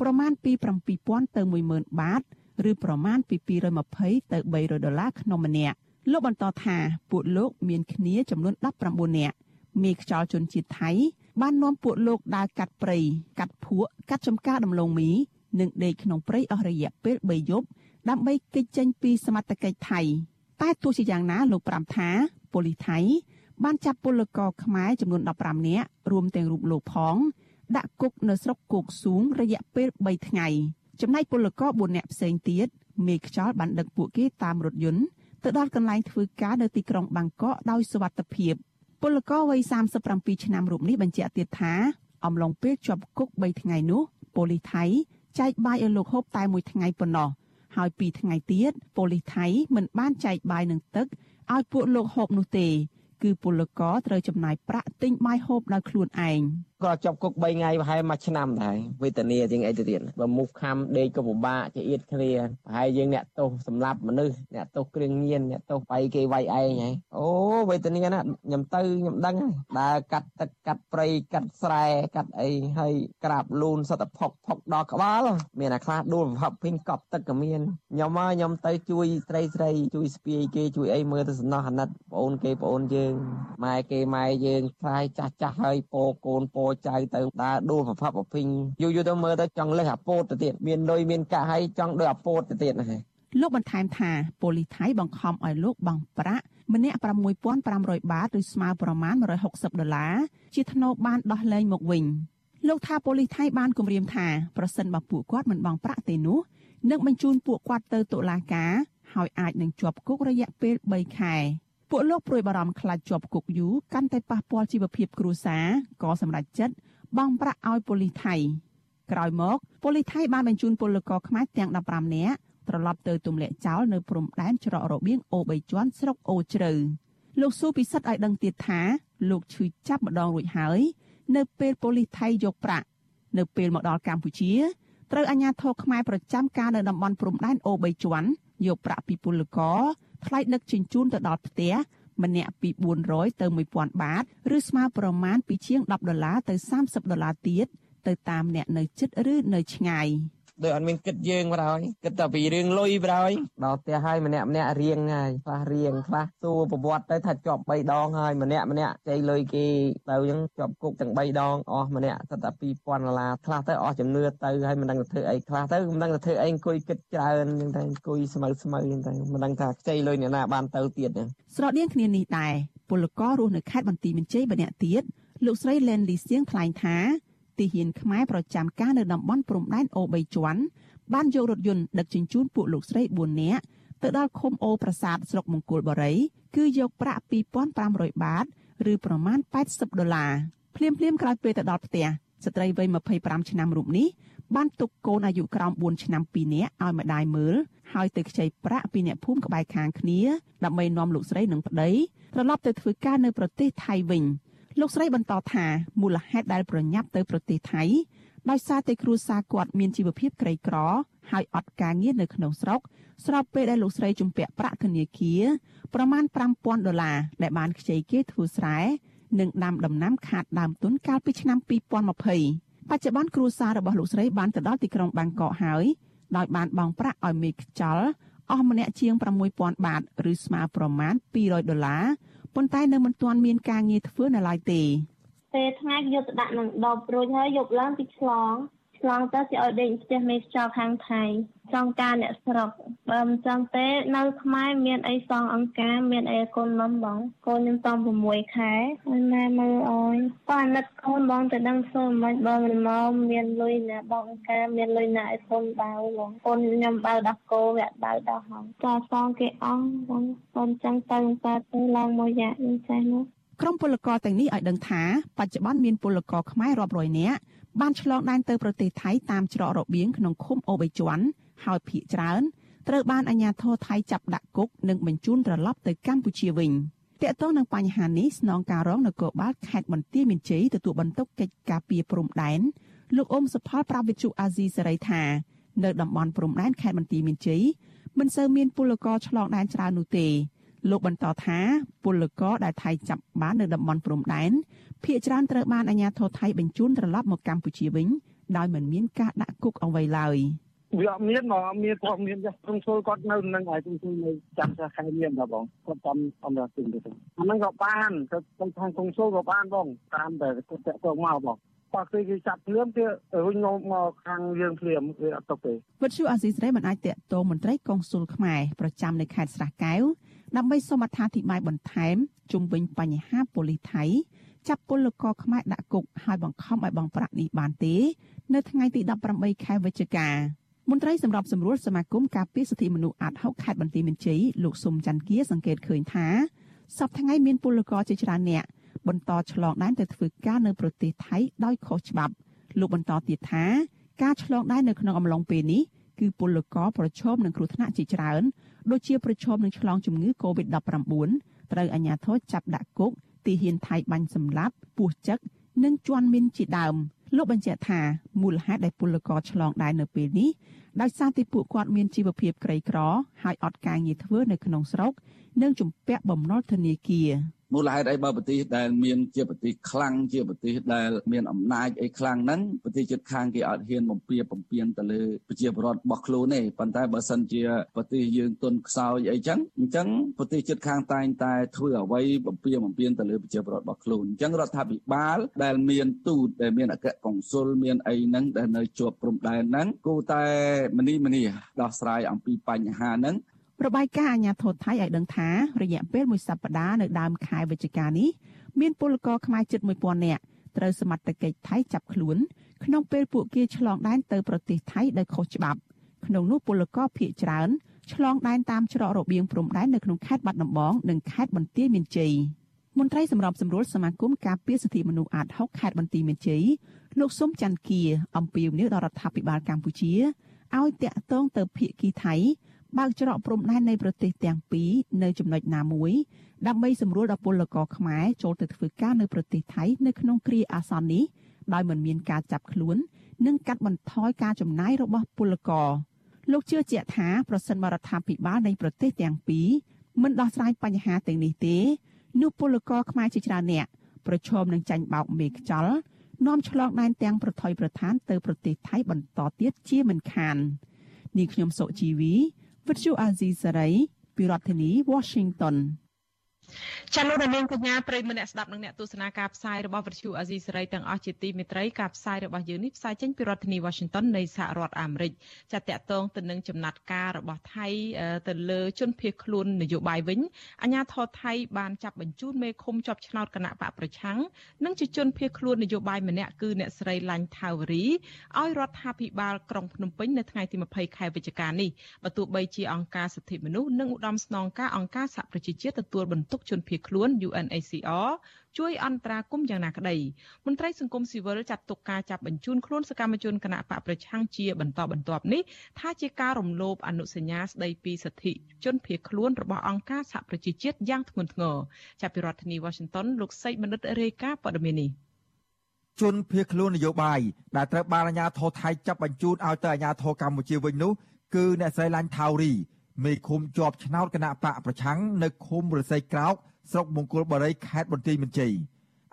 ប្រមាណពី7000ទៅ10000បាតឬប្រមាណពី220ទៅ300ដុល្លារក្នុងម្នាក់លោកបន្តថាពួកលោកមានគ្នាចំនួន19នាក់មេខ្ចលជនជាតិថៃ បាននាំពួកលោកដើរកាត់ព្រៃកាត់ភក់កាត់ចំការដំឡូងមីនិងដេកក្នុងព្រៃអស់រយៈពេល3យប់ដើម្បីគេចចេញពីសមត្ថកិច្ចថៃតែទោះជាយ៉ាងណាលោកប្រាំថាប៉ូលីសថៃបានចាប់ពលករខ្មែរចំនួន15នាក់រួមទាំងរូបលោកផង ដាក់គុកនៅស្រុកគោកសួងរយៈពេល3ថ្ងៃចំណែកពលករ4នាក់ផ្សេងទៀតមេខ្យល់បានដឹកពួកគេតាមរថយន្តទៅដល់កន្លែងធ្វើការនៅទីក្រុងបាងកកដោយសុវត្ថិភាព ពលករវ័យ37ឆ្នាំរូបនេះបញ្ជាក់ទៀតថាអំឡុងពេលជាប់គុក3ថ្ងៃនោះប៉ូលីសថៃចែកបាយឲ្យលោកហូបតែមួយថ្ងៃប៉ុណ្ណោះហើយពីថ្ងៃទៀតប៉ូលីសថៃមិនបានចែកបាយនិងទឹកឲ្យពួកលោកហូបនោះទេ គឺពលករត្រូវចំណាយប្រាក់ទិញបាយហូបដោយខ្លួនឯងក៏ជាប់គុក3ថ្ងៃប្រហែលមួយឆ្នាំដែរវេទនាជាងអីទៅទៀតបើមុខខំដេកក៏ពិបាកជាអៀតគ្នាប្រហែលយើងអ្នកទោសសម្លាប់មនុស្សអ្នកទោសគ្រឿងញៀនអ្នកទោសបាយគេវាយឯងហើយអូវេទនាណាខ្ញុំទៅខ្ញុំដឹងហើយដើរកាត់ទឹកកាត់ព្រៃកាត់ស្រែកាត់អីហើយក្រាបលូនសតផុកផុកដល់ក្បាលមានអាខ្លះដួលប្រភពភីងកប់ទឹកក៏មានខ្ញុំមកខ្ញុំទៅជួយស្រីស្រីជួយស្ពាយគេជួយអីមើលទៅសំណោះអាណិតបងអូនគេបងអូនយើងម៉ែគេម៉ែយើងខ្លាយចាស់ចាស់ហើយពោកូនពោចៅទៅដើរដួលប្រភពប្រភិញយូរយូរទៅមើលទៅចង់លេះអាពោតទៅទៀតមានលុយមានកាក់ហើយចង់ដូចអាពោតទៅទៀតណាលោកបន្ថែមថាប៉ូលីសថៃបង្ខំឲ្យលោកបង់ប្រាក់ម្នាក់6500បាតឬស្មើប្រមាណ160ដុល្លារជាថ្នូរបានដោះលែងមកវិញលោកថាប៉ូលីសថៃបានគម្រាមថាប្រសិនបើពួកគាត់មិនបង់ប្រាក់ទេនោះនឹងបញ្ជូនពួកគាត់ទៅតុលាការហើយអាចនឹងជាប់គុករយៈពេល3ខែ ពួកលោកព្រួយបារម្ភខ្លាចជាប់គុកយូរកាន់តែប៉ះពាល់ជីវភាពគ្រួសារក៏សម្រេចចិត្តបង់ប្រាក់ឲ្យប៉ូលីសថៃក្រោយមកប៉ូលីសថៃបានបញ្ជូនពលករខ្មែរទាំង15នាក់ត្រឡប់ទៅទម្លាក់ចោលនៅព្រំដែនច្រករបៀងអូ3ជាន់ស្រុកអូជ្រៅលោកស៊ូពិសិដ្ឋឲ្យដឹងទៀតថាលោកឈឺចាប់ម្ដងរួចហើយ នៅពេលប៉ូលីសថៃយកប្រាក់នៅពេលមកដល់កម្ពុជាត្រូវអាជ្ញាធរខ្មែរប្រចាំការនៅតំបន់ព្រំដែនអូ3ជាន់យកប្រាក់ពីពលករ ថ្លៃដឹកជញ្ជូនទៅដល់ផ្ទះម្នាក់ពី400ទៅ1000បាតឬស្មើប្រមាណពីជាង10ដុល្លារទៅ30ដុល្លារទៀតទៅតាមអ្នកនៅជិតឬនៅឆ្ងាយ។ ដោយអត់មានគិតយើងបរហើយគិតតែពីរឿងលុយបរហើយដល់ផ្ទះហើយម្នាក់ម្នាក់រៀងហើយខ្លះរៀងខ្លះសួរប្រវត្តិទៅថាជាប់3ដងហើយម្នាក់ម្នាក់ចៃលុយគេទៅអញ្ចឹងជាប់គុកទាំង3ដងអស់ម្នាក់សិតតែ2000ដុល្លារខ្លះទៅអស់ជំនឿទៅហើយមិនដឹងទៅធ្វើអីខ្លះទៅមិនដឹងទៅធ្វើអីអង្គុយគិតច្រើនអញ្ចឹងតែអង្គុយស្មៅស្មៅអញ្ចឹងតែមិនដឹងថាខ្ចីលុយអ្នកណាបានទៅទៀតស្រដៀងគ្នានេះដែរពលកររស់នៅខេត្តបន្ទាយមានជ័យម្នាក់ទៀតលោកស្រីឡែនលីសៀងថ្លែងថា ទាហានខ្មែរប្រចាំការនៅតំបន់ព្រំដែនអូ3ជាន់បានយករថយន្តដឹកជញ្ជូនពួកលោកស្រី4នាក់ទៅដល់ឃុំអូប្រាសាទស្រុកមង្គលបុរី គឺយកប្រាក់2500បាត ឬប្រមាណ80ដុល្លារភ្លាមភ្លាមក្រោយពេលទៅដល់ផ្ទះស្ត្រីវ័យ25ឆ្នាំរូបនេះបានទុកកូនអាយុក្រោម4ឆ្នាំ2នាក់ឲ្យម្ដាយមើលហើយទៅខ្ចីប្រាក់ពីអ្នកភូមិក្បែរខាងគ្នាដើម្បីនាំលោកស្រីនិងប្តីត្រឡប់ទៅធ្វើការនៅប្រទេសថៃវិញ លោកស្រីបន្តថាមូលហេតុដែលប្រញាប់ទៅប្រទេសថៃដោយសារតែគ្រួសារគាត់មានជីវភាពក្រីក្រហើយអត់ការងារនៅក្នុងស្រុកស្របពេលដែលលោកស្រីជំពាក់ប្រាក់ធនាគារប្រមាណ5000ដុល្លារដែលបានខ្ចីគេធ្វើស្រែនិងដាំដំណាំខាតដើមទុនកាលពីឆ្នាំ2020បច្ចុប្បន្នគ្រួសាររបស់លោកស្រីបានទៅដល់ទីក្រុងបាងកកហើយដោយបានបង់ប្រាក់ឲ្យមេខ្ចលអស់ម្នាក់ជាង6000បាតឬស្មើប្រមាណ200ដុល្លារ ប៉ុន្តែនៅមិនទាន់មានការងារធ្វើនៅឡើយទេពេលថ្ងៃយកទៅដាក់នឹងដបរួចហើយយកឡើងពីឆ្លង ឆ្លងទៅគេឲ្យដេកផ្ទះមេខ្យល់ខាងថៃចង់ការអ្នកស្រុកបើមិនចង់ទេនៅខ្មែរមានអីសងអង្ការមានអីកូនមុំបងកូនខ្ញុំតំ6ខែហើយម៉ែមើលអើយបើអាណិតកូនបងទៅដឹងសូមមិនបងមិនមកមានលុយណាបងអង្ការមានលុយណាឲ្យកូនបៅបងកូនខ្ញុំបៅដោះគោវាបៅដោះហងចាសងគេអងបងកូនចឹងទៅតែទៅឡើងមួយយ៉ានេះចេះនោះក្រុមពលករទាំងនេះឲ្យដឹងថាបច្ចុប្បន្នមានពលករខ្មែររាប់រយនាក់ បានឆ្លងដែនទៅប្រទេសថៃតាមច្រករបៀងក្នុងឃុំអូបៃជាន់ហើយភ ieck ច្រើនត្រូវបានអាជ្ញាធរថៃចាប់ដាក់គុកនិងបញ្ជូនត្រឡប់ទៅកម្ពុជាវិញតកតងនឹងបញ្ហានេះស្នងការរងនគរបាលខេត្តបន្ទាយមានជ័យទទួលបន្ទុកកិច្ចការពីព្រំដែនលោកអ៊ុំសុផលប្រាវិទ្យុអាស៊ីសេរីថានៅតំបន់ព្រំដែនខេត្តបន្ទាយមានជ័យមិនសូវមានពលករឆ្លងដែនច្រើននោះទេលោកបន្តថាពលករដែលថៃចាប់បាននៅតំបន់ព្រំដែន ភ្នាក់ច្រើនត្រូវបានអាជ្ញាធរថៃបញ្ជូនត្រឡប់មកកម្ពុជាវិញដោយមិនមានការដាក់គុកអ្វីឡើយវាអត់មានមកមានគាត់មានចាស់ក្នុងចូលគាត់នៅនឹងហើយក្នុងចូលនៅចាំចាស់ខែមានដែរបងគាត់តាមអំណាចទីទៅអាហ្នឹងក៏បានទៅទៅខាងក្នុងចូលក៏បានបងតាមតែគាត់តាក់ទងមកបងបើគេគេចាប់ភ្លាមគេរុញមកមកខាងយើងភ្លាមគេអត់ទុកទេវិទ្យុអាស៊ីសេរីមិនអាចតាក់ទងមន្ត្រីកុងស៊ុលខ្មែរប្រចាំនៅខេត្តស្រះកែវដើម្បីសូមអត្ថាធិប្បាយបន្ថែមជុំវិញបញ្ហាប៉ូលីសថៃ ចាប់ពលករខ្មែរដាក់គុកហើយបង្ខំឲ្យបង់ប្រាក់នេះបានទេ នៅថ្ងៃទី18ខែវិច្ឆិកាមន្ត្រីសម្របសម្រួលសមាគមការពារសិទ្ធិមនុស្សអាត់ហុកខេត្តបន្ទាយមានជ័យលោកសុំច័ន្ទគាសង្កេតឃើញថាសប្តាហ៍ថ្ងៃមានពលករជាច្រើនអ្នកបន្តឆ្លងដែនទៅធ្វើការនៅប្រទេសថៃដោយខុសច្បាប់លោកបន្តទៀតថាការឆ្លងដែននៅក្នុងអំឡុងពេលនេះគឺពលករប្រឈមនឹងគ្រោះថ្នាក់ជាច្រើនដូចជាប្រឈមនឹងឆ្លងជំងឺ Covid-19 ត្រូវអាជ្ញាធរចាប់ដាក់គុក ទីហ៊ានថៃបាញ់សម្លាប់ពោះចឹកនិងជន់មីនជាដើមលោកបញ្ជាក់ថាមូលហេតុដែលពលករឆ្លងដែននៅពេលនេះដោយសារតែពួកគាត់មានជីវភាពក្រីក្រ ហើយអត់ការងារធ្វើនៅក្នុងស្រុកនិងជំពាក់បំណុលធនាគារ មូលហេតុអីបើប្រទេសដែលមានជាប្រទេសខ្លាំងជាប្រទេសដែលមានអំណាចអីខ្លាំងហ្នឹងប្រទេសជិតខាងគេអត់ហ៊ានបំពៀបំពៀនទៅលើប្រជាពលរដ្ឋរបស់ខ្លួនទេប៉ុន្តែបើសិនជាប្រទេសយើងទុនខ្សោយអីចឹងអញ្ចឹងប្រទេសជិតខាងតែងតែធ្វើអ្វីបំពៀបំពៀនទៅលើប្រជាពលរដ្ឋរបស់ខ្លួនអញ្ចឹងរដ្ឋាភិបាលដែលមានទូតដែលមានអគ្គកុងស៊ុលមានអីហ្នឹងដែលនៅជាប់ព្រំដែនហ្នឹងគួរតែមនីមនីដោះស្រាយអំពីបញ្ហាហ្នឹង របាយការណ៍អាជ្ញាធរថៃឲ្យដឹងថារយៈពេលមួយសប្តាហ៍នៅដើមខែវិច្ឆិកានេះមានពលករខ្មែរជិត1000នាក់ត្រូវសមត្ថកិច្ចថៃចាប់ខ្លួនក្នុងពេលពួកគេឆ្លងដែនទៅប្រទេសថៃដោយខុសច្បាប់ក្នុងនោះពលករភៀសច្រើនឆ្លងដែនតាមច្រករបៀងព្រំដែននៅក្នុងខេត្តបាត់ដំបងនិងខេត្តបន្ទាយមានជ័យមន្ត្រីសម្របសម្រួលសមាគមការពារសិទ្ធិមនុស្សអាត6ខេត្តបន្ទាយមានជ័យលោកសុំច័ន្ទគាអំពីវនីដល់រដ្ឋាភិបាលកម្ពុជាឲ្យតាក់ទងទៅភៀកគីថៃ បើកច្រកព្រំដែននៃប្រទេសទាំងពីរនៅចំណុចណាមួយដើម្បីសម្រួលដល់ពលករខ្មែរចូលទៅធ្វើការនៅប្រទេសថៃនៅក្នុងគ្រាអាសន្ននេះដោយមិនមានការចាប់ខ្លួន និងកាត់បន្ថយការចំណាយរបស់ពលករលោកជឿជាក់ថាប្រសិនបរដ្ឋាភិបាលនៃប្រទេសទាំងពីរមិនដោះស្រាយបញ្ហាទាំងនេះទេនោះពលករខ្មែរជាច្រើនអ្នកប្រឈមនឹងចាញ់បោកមេខ្យល់នាំឆ្លងដែនទាំងប្រថុយប្រឋានទៅប្រទេសថៃបន្តទៀតជាមិនខាននាងខ្ញុំសុជីវី វិទ្យុអាស៊ីសេរីពីរដ្ឋធានី Washington ចាលោកនាងកញ្ញាប្រិយមិត្តអ្នកស្ដាប់និងអ្នកទស្សនាការផ្សាយរបស់វិទ្យុអាស៊ីសេរីទាំងអស់ជាទីមេត្រីការផ្សាយរបស់យើងនេះផ្សាយចេញពីរដ្ឋធានី Washington នៃសហរដ្ឋអាមេរិកចាតកតងទៅនឹងចំណាត់ការរបស់ថៃទៅលើជនភៀសខ្លួននយោបាយវិញអាញាធរថៃបានចាប់បញ្ជូនមេឃុំជាប់ឆ្នោតគណៈបកប្រឆាំងនិងជាជនភៀសខ្លួននយោបាយម្នាក់គឺអ្នកស្រីឡាញ់ថាវរីឲ្យរដ្ឋាភិបាលក្រុងភ្នំពេញនៅថ្ងៃទី20ខែវិច្ឆិកានេះបើទោះបីជាអង្គការសិទ្ធិមនុស្សនិងឧត្តមស្នងការអង្គការសហប្រជាជាតិទទួលបន្ទុកជនភៀសខ្លួន UNHCR ជួយអន្តរាគមន៍យ៉ាងណាក្តីមន្ត្រីសង្គមស៊ីវិលចាត់ទុកការចាប់បញ្ជូនខ្លួនសកម្មជនគណៈបកប្រឆាំងជាបន្តបន្ទាប់នេះថាជាការរំលោភអនុសញ្ញាស្តីពីសិទ្ធិជនភៀសខ្លួនរបស់អង្គការសហប្រជាជាតិយ៉ាងធ្ងន់ធ្ងរចាប់ពីរដ្ឋធានី Washington លោកសេកបណ្ឌិតរាយការណ៍ព័ត៌មាននេះជនភៀសខ្លួននយោបាយដែលត្រូវបានអាជ្ញាធរថៃចាប់បញ្ជូនឲ្យទៅអាជ្ញាធរកម្ពុជាវិញនោះគឺអ្នកស្រីឡាញ់ថាវរី មេឃុំជាប់ឆ្នោតគណៈបកប្រឆាំងនៅឃុំរស័យក្រោកស្រុកមង្គលបុរីខេត្តបន្ទាយមានជ័យ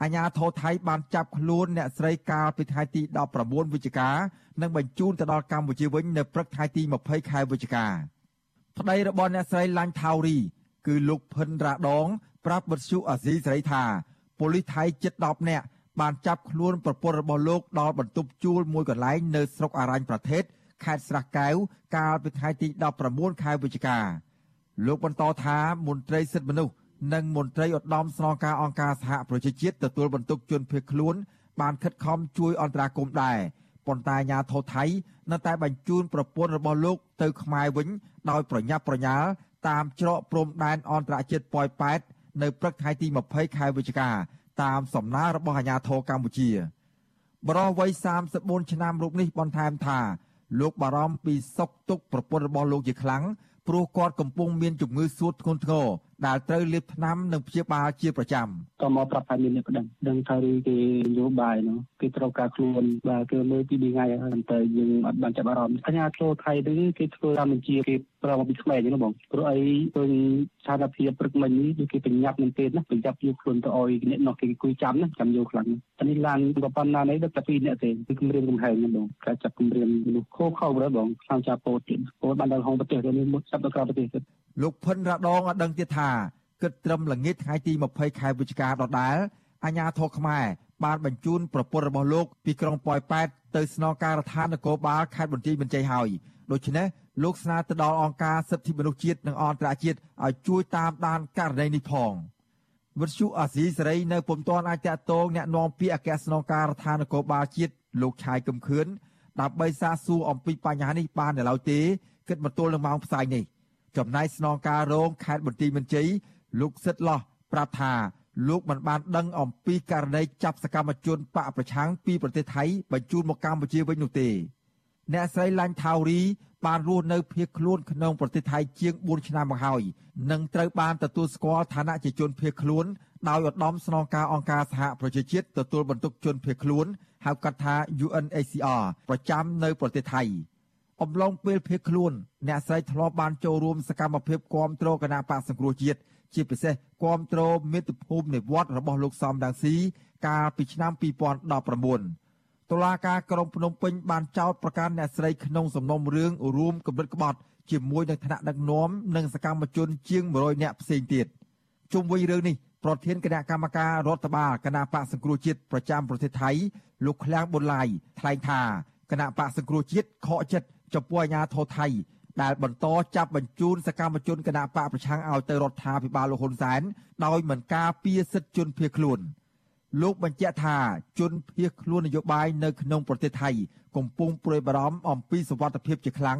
អាជ្ញាធរថៃបានចាប់ខ្លួនអ្នកស្រីកាលពីថ្ងៃទី19វិច្ឆិកានិងបញ្ជូនទៅដល់កម្ពុជាវិញនៅព្រឹកថ្ងៃទី20ខែវិច្ឆិកាប្តីរបស់អ្នកស្រីឡាញ់ថាវរីគឺលោកផិនរ៉ាដង ប្រាប់បទសុអាស៊ីសេរីថាប៉ូលីសថៃជិត10នាក់បានចាប់ខ្លួនប្រពន្ធរបស់លោកដល់បន្ទប់ជួលមួយកន្លែងនៅស្រុកអរញ្ញប្រទេស ខេត្តស្រះកែវកាលពីថ្ងៃទី19ខែវិច្ឆិកាលោកបន្តថាមន្ត្រីសិទ្ធិមនុស្សនិងមន្ត្រីឧត្តមស្នងការអង្គការសហប្រជាជាតិទទួលបន្ទុកជនភៀសខ្លួនបានខិតខំជួយអន្តរាគមន៍ដែរប៉ុន្តែអាញាធរថៃនៅតែបញ្ជូនប្រពន្ធរបស់លោកទៅខ្មែរវិញដោយប្រញាប់ប្រញាល់តាមច្រកព្រំដែនអន្តរជាតិប៉ោយប៉ែតនៅព្រឹកថ្ងៃទី20ខែវិច្ឆិកាតាមសំណើរបស់អាញាធរកម្ពុជាបរិវ័យ34ឆ្នាំរូបនេះបន្ថែមថា លោកបារម្ភពីសុខទុក្ខប្រពន្ធរបស់លោកជាខ្លាំងព្រោះគាត់កំពុងមានជំងឺសួតធ្ងន់ធ្ងរ ដែលត្រូវលេបថ្នាំនិងព្យាបាលជាប្រចាំក៏មកប្រាប់ថាមានអ្នកប្តឹងដឹងថាឬគេនយោបាយនោះគេត្រូវការខ្លួនបាទគឺមើលពីថ្ងៃហើយតែយើងអត់បានចាប់អារម្មណ៍អញ្ញាចូលថៃនេះគេធ្វើតាមបញ្ជាគេប្រើមកពីក្មេងហ្នឹងបងព្រោះអីឃើញស្ថានភាពព្រឹកមិញនេះគេប្រញាប់នឹងទេណាប្រញាប់យកខ្លួនទៅអោយអ្នកនោះគេគួយចាំណាចាំយកខ្លាំងតែនេះឡានក៏ប៉ុណ្ណានេះដឹកតែពីរអ្នកទេគឺគម្រាមកំហែងហ្នឹងបងការចាប់គម្រាមមនុស្សខោខោដែរបងខាងចាប់ពោតទៀតពោតបានដល់ហងប្រទេសនេះមុតចាប់ទៅក្រៅប្រទេសទៀតលោកផុនរ៉ាដងអដឹងទៀតថាគិតត្រឹមល្ងាចថ្ងៃទី20ខែវិច្ឆិកាដដែលអាញាធរខ្មែរបានបញ្ជូនប្រពន្ធរបស់លោកពីក្រុងប៉ោយប៉ែតទៅស្នងការដ្ឋាននគរបាលខេត្តបន្ទាយមានជ័យហើយដូច្នេះលោកស្នើទៅដល់អង្គការសិទ្ធិមនុស្សជាតិនិងអន្តរជាតិឲ្យជួយតាមដានករណីនេះផងវិទ្យុអាស៊ីសេរីនៅពុំទាន់អាចតតងแนะនាំពាក្យអគ្គស្នងការដ្ឋាននគរបាលជាតិលោកឆាយកំខឿនដើម្បីសាកសួរអំពីបញ្ហានេះបាននៅឡើយទេគិតមកទល់នឹងម៉ោងផ្សាយនេះ ចំណែកស្នងការរងខេត្តបន្ទាយមានជ័យលោកសិតឡោះប្រាប់ថាលោកមិនបានដឹងអំពីករណីចាប់សកម្មជនបកប្រឆាំងពីប្រទេសថៃបញ្ជូនមកកម្ពុជាវិញនោះទេ អ្នកស្រីឡាញ់ថាវរីបានរស់នៅភៀសខ្លួនក្នុងប្រទេសថៃជាង4ឆ្នាំមកហើយនិងត្រូវបានទទួលស្គាល់ឋានៈជាជនភៀសខ្លួនដោយឧត្តមស្នងការអង្គការសហប្រជាជាតិទទួលបន្ទុកជនភៀសខ្លួនហៅកាត់ថា UNHCR ប្រចាំនៅប្រទេសថៃ អំឡុងពេលភៀសខ្លួនអ្នកស្រីធ្លាប់បានចូលរួមសកម្មភាពគាំទ្រគណៈបកសង្គ្រោះជាតិជាពិសេសគាំទ្រមាតុភូមិនៃវត្តរបស់លោកសំដាងស៊ីកាលពីឆ្នាំ2019តុលាការក្រុងភ្នំពេញបានចោទប្រកាន់អ្នកស្រីក្នុងសំណុំរឿងរួមកម្រិតក្បត់ជាមួយនឹងថ្នាក់ដឹកនាំនិងសកម្មជនជាង100នាក់ផ្សេងទៀតជុំវិញរឿងនេះប្រធានគណៈកម្មការរដ្ឋបាលគណៈបកសង្គ្រោះជាតិប្រចាំប្រទេសថៃលោកឃ្លាំងប៊ុនឡាយថ្លែងថាគណៈបកសង្គ្រោះជាតិខកចិត្ត ចំពោះអាញាធរថៃដែលបន្តចាប់បញ្ជូនសកម្មជនគណៈបកប្រឆាំងឲ្យទៅរដ្ឋាភិបាលលោកហ៊ុនសែនដោយមិនការពារសិទ្ធិជនភៀសខ្លួនលោកបញ្ជាក់ថាជនភៀសខ្លួននយោបាយនៅក្នុងប្រទេសថៃ កំពុងព្រួយបារម្ភអំពីសុវត្ថិភាពជាខ្លាំង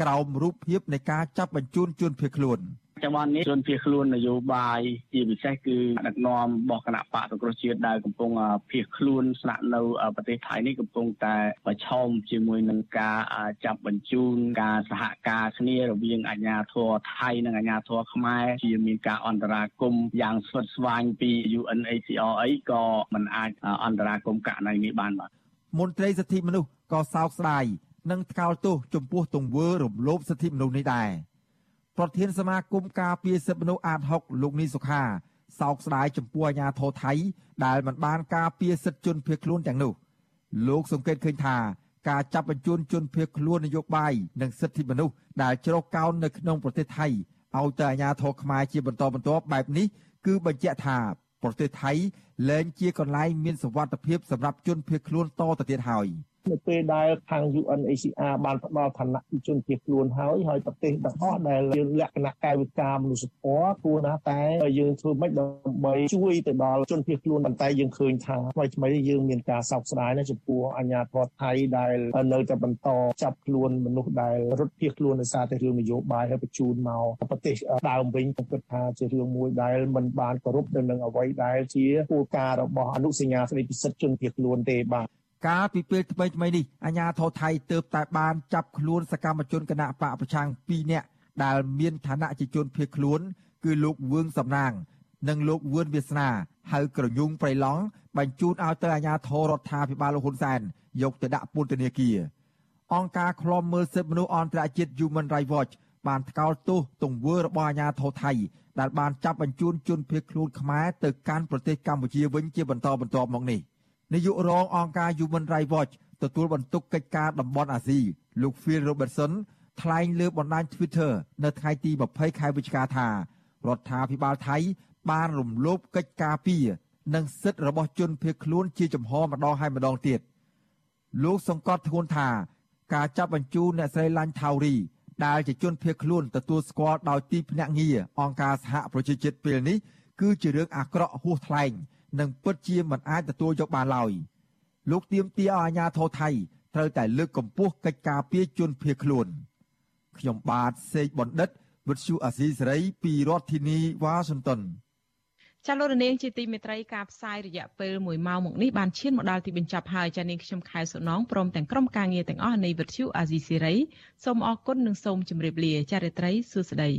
ក្រោមរូបភាពនៃការចាប់បញ្ជូនជនភៀសខ្លួន។ចង្វាន់នេះជនភៀសខ្លួននយោបាយជាពិសេសគឺដឹកនាំរបស់គណៈបកសង្គ្រោះជាតិដែលកំពុងភៀសខ្លួនស្នាក់នៅប្រទេសថៃនេះកំពុងតែប្រឈមជាមួយនឹងការចាប់បញ្ជូនការសហការគ្នារវាងអាជ្ញាធរថៃនិងអាជ្ញាធរខ្មែរជាមានការអន្តរាគមយ៉ាងស្វិតស្វាញពី UNHCR អីក៏មិនអាចអន្តរាគមករណីនេះបានបាទមន្ត្រីសិទ្ធិមនុស្សក៏សោកស្ដាយ និងថ្កោលទោសចំពោះទង្វើរំលោភសិទ្ធិមនុស្សនេះដែរប្រធានសមាគមការពារសិទ្ធិមនុស្សអាត6លោកនីសុខាសោកស្ដាយចំពោះអាញាធរថៃ ដែលមិនបានការពារសិទ្ធិជនភៀសខ្លួនទាំងនោះលោកសង្កេតឃើញថាការចាប់បញ្ជូនជនភៀសខ្លួននយោបាយនិងសិទ្ធិមនុស្សដែលជ្រកកោននៅក្នុងប្រទេសថៃឲ្យទៅអាញាធរខ្មែរជាបន្តបន្ទាប់បែបនេះគឺបញ្ជាក់ថាប្រទេសថៃលែងជាកន្លែងមានសុវត្ថិភាពសម្រាប់ជនភៀសខ្លួនតទៅទៀតហើយ។ នៅពេលដែលខាង UNHCR បានផ្ដល់ឋានៈជនភៀសខ្លួនហើយហើយប្រទេសទាំងអស់ដែលយើងលក្ខណៈកាយវិការមនុស្សធម៌គួរណាតែយើងធ្វើម៉េចដើម្បីជួយទៅដល់ជនភៀសខ្លួនប៉ុន្តែយើងឃើញថាថ្មីថ្មីយើងមានការសោកស្ដាយណាស់ចំពោះអាញាធរថៃដែលនៅតែបន្តចាប់ខ្លួនមនុស្សដែលរត់ភៀសខ្លួនដោយសារតែរឿងនយោបាយហើយបញ្ជូនមកប្រទេសដើមវិញខ្ញុំគិតថាជារឿងមួយដែលមិនបានគោរពទៅនឹងអ្វីដែលជាគោលការណ៍របស់អនុសញ្ញាស្តីពីសិទ្ធិជនភៀសខ្លួនទេបាទ កាលពីពេលថ្មីថ្មីនេះអាជ្ញាធរថៃទើបតែបានចាប់ខ្លួនសកម្មជនគណៈបកប្រឆាំង2នាក់ដែលមានឋានៈជាជនភៀសខ្លួន គឺលោកវឿងសំណាង និងលោកវឿនវាសនាហៅក្រយុងប្រៃឡង់បញ្ជូនឲ្យទៅអាជ្ញាធររដ្ឋាភិបាលលោកហ៊ុនសែនយកទៅដាក់ពន្ធនាគារអង្គការឃ្លាំមើលសិទ្ធិមនុស្សអន្តរជាតិ Human Rights Watch បានថ្កោលទោសទង្វើរបស់អាជ្ញាធរថៃដែលបានចាប់បញ្ជូនជនភៀសខ្លួនខ្មែរទៅកាន់ប្រទេសកម្ពុជាវិញជាបន្តបន្ទាប់មកនេះ។ នាយករងអង្គការ Human Rights Watch ទទួលបន្ទុកកិច្ចការតំបន់អាស៊ីលោក Phil Robertson ថ្លែងលើបណ្ដាញ Twitter នៅថ្ងៃទី20ខែវិច្ឆិកាថារដ្ឋាភិបាលថៃ បានរំលោភកិច្ចការពីនិងសិទ្ធិរបស់ជនភៀសខ្លួនជាចំហម្ដងហើយម្ដងទៀតលោកសង្កត់ធ្ងន់ថាការចាប់បញ្ជូនអ្នកស្រីឡាញ់ថាវរីដែលជាជនភៀសខ្លួនទទួលស្គាល់ដោយទីភ្នាក់ងារអង្គការសហប្រជាជាតិពេលនេះគឺជារឿងអាក្រក់ហួសថ្លែង និងពិតជាមិនអាចទទួលយកបានឡើយលោកទៀមទាឲ្យអាជ្ញាធរថៃត្រូវតែលើកកម្ពស់កិច្ចការពារជនភៀសខ្លួនខ្ញុំបាទសេកបណ្ឌិតវិទ្យុអាស៊ីសេរីពីរដ្ឋធានីវ៉ាស៊ីនតោនចាលោករនាងជាទីមេត្រីការផ្សាយរយៈពេល1ម៉ោងមកនេះបានឈានមកដល់ទីបញ្ចប់ហើយចានាងខ្ញុំខែសុណងព្រមទាំងក្រុមការងារទាំងអស់នៃវិទ្យុអាស៊ីសេរីសូមអរគុណនិងសូមជម្រាបលាចារិត្រីសួស្តី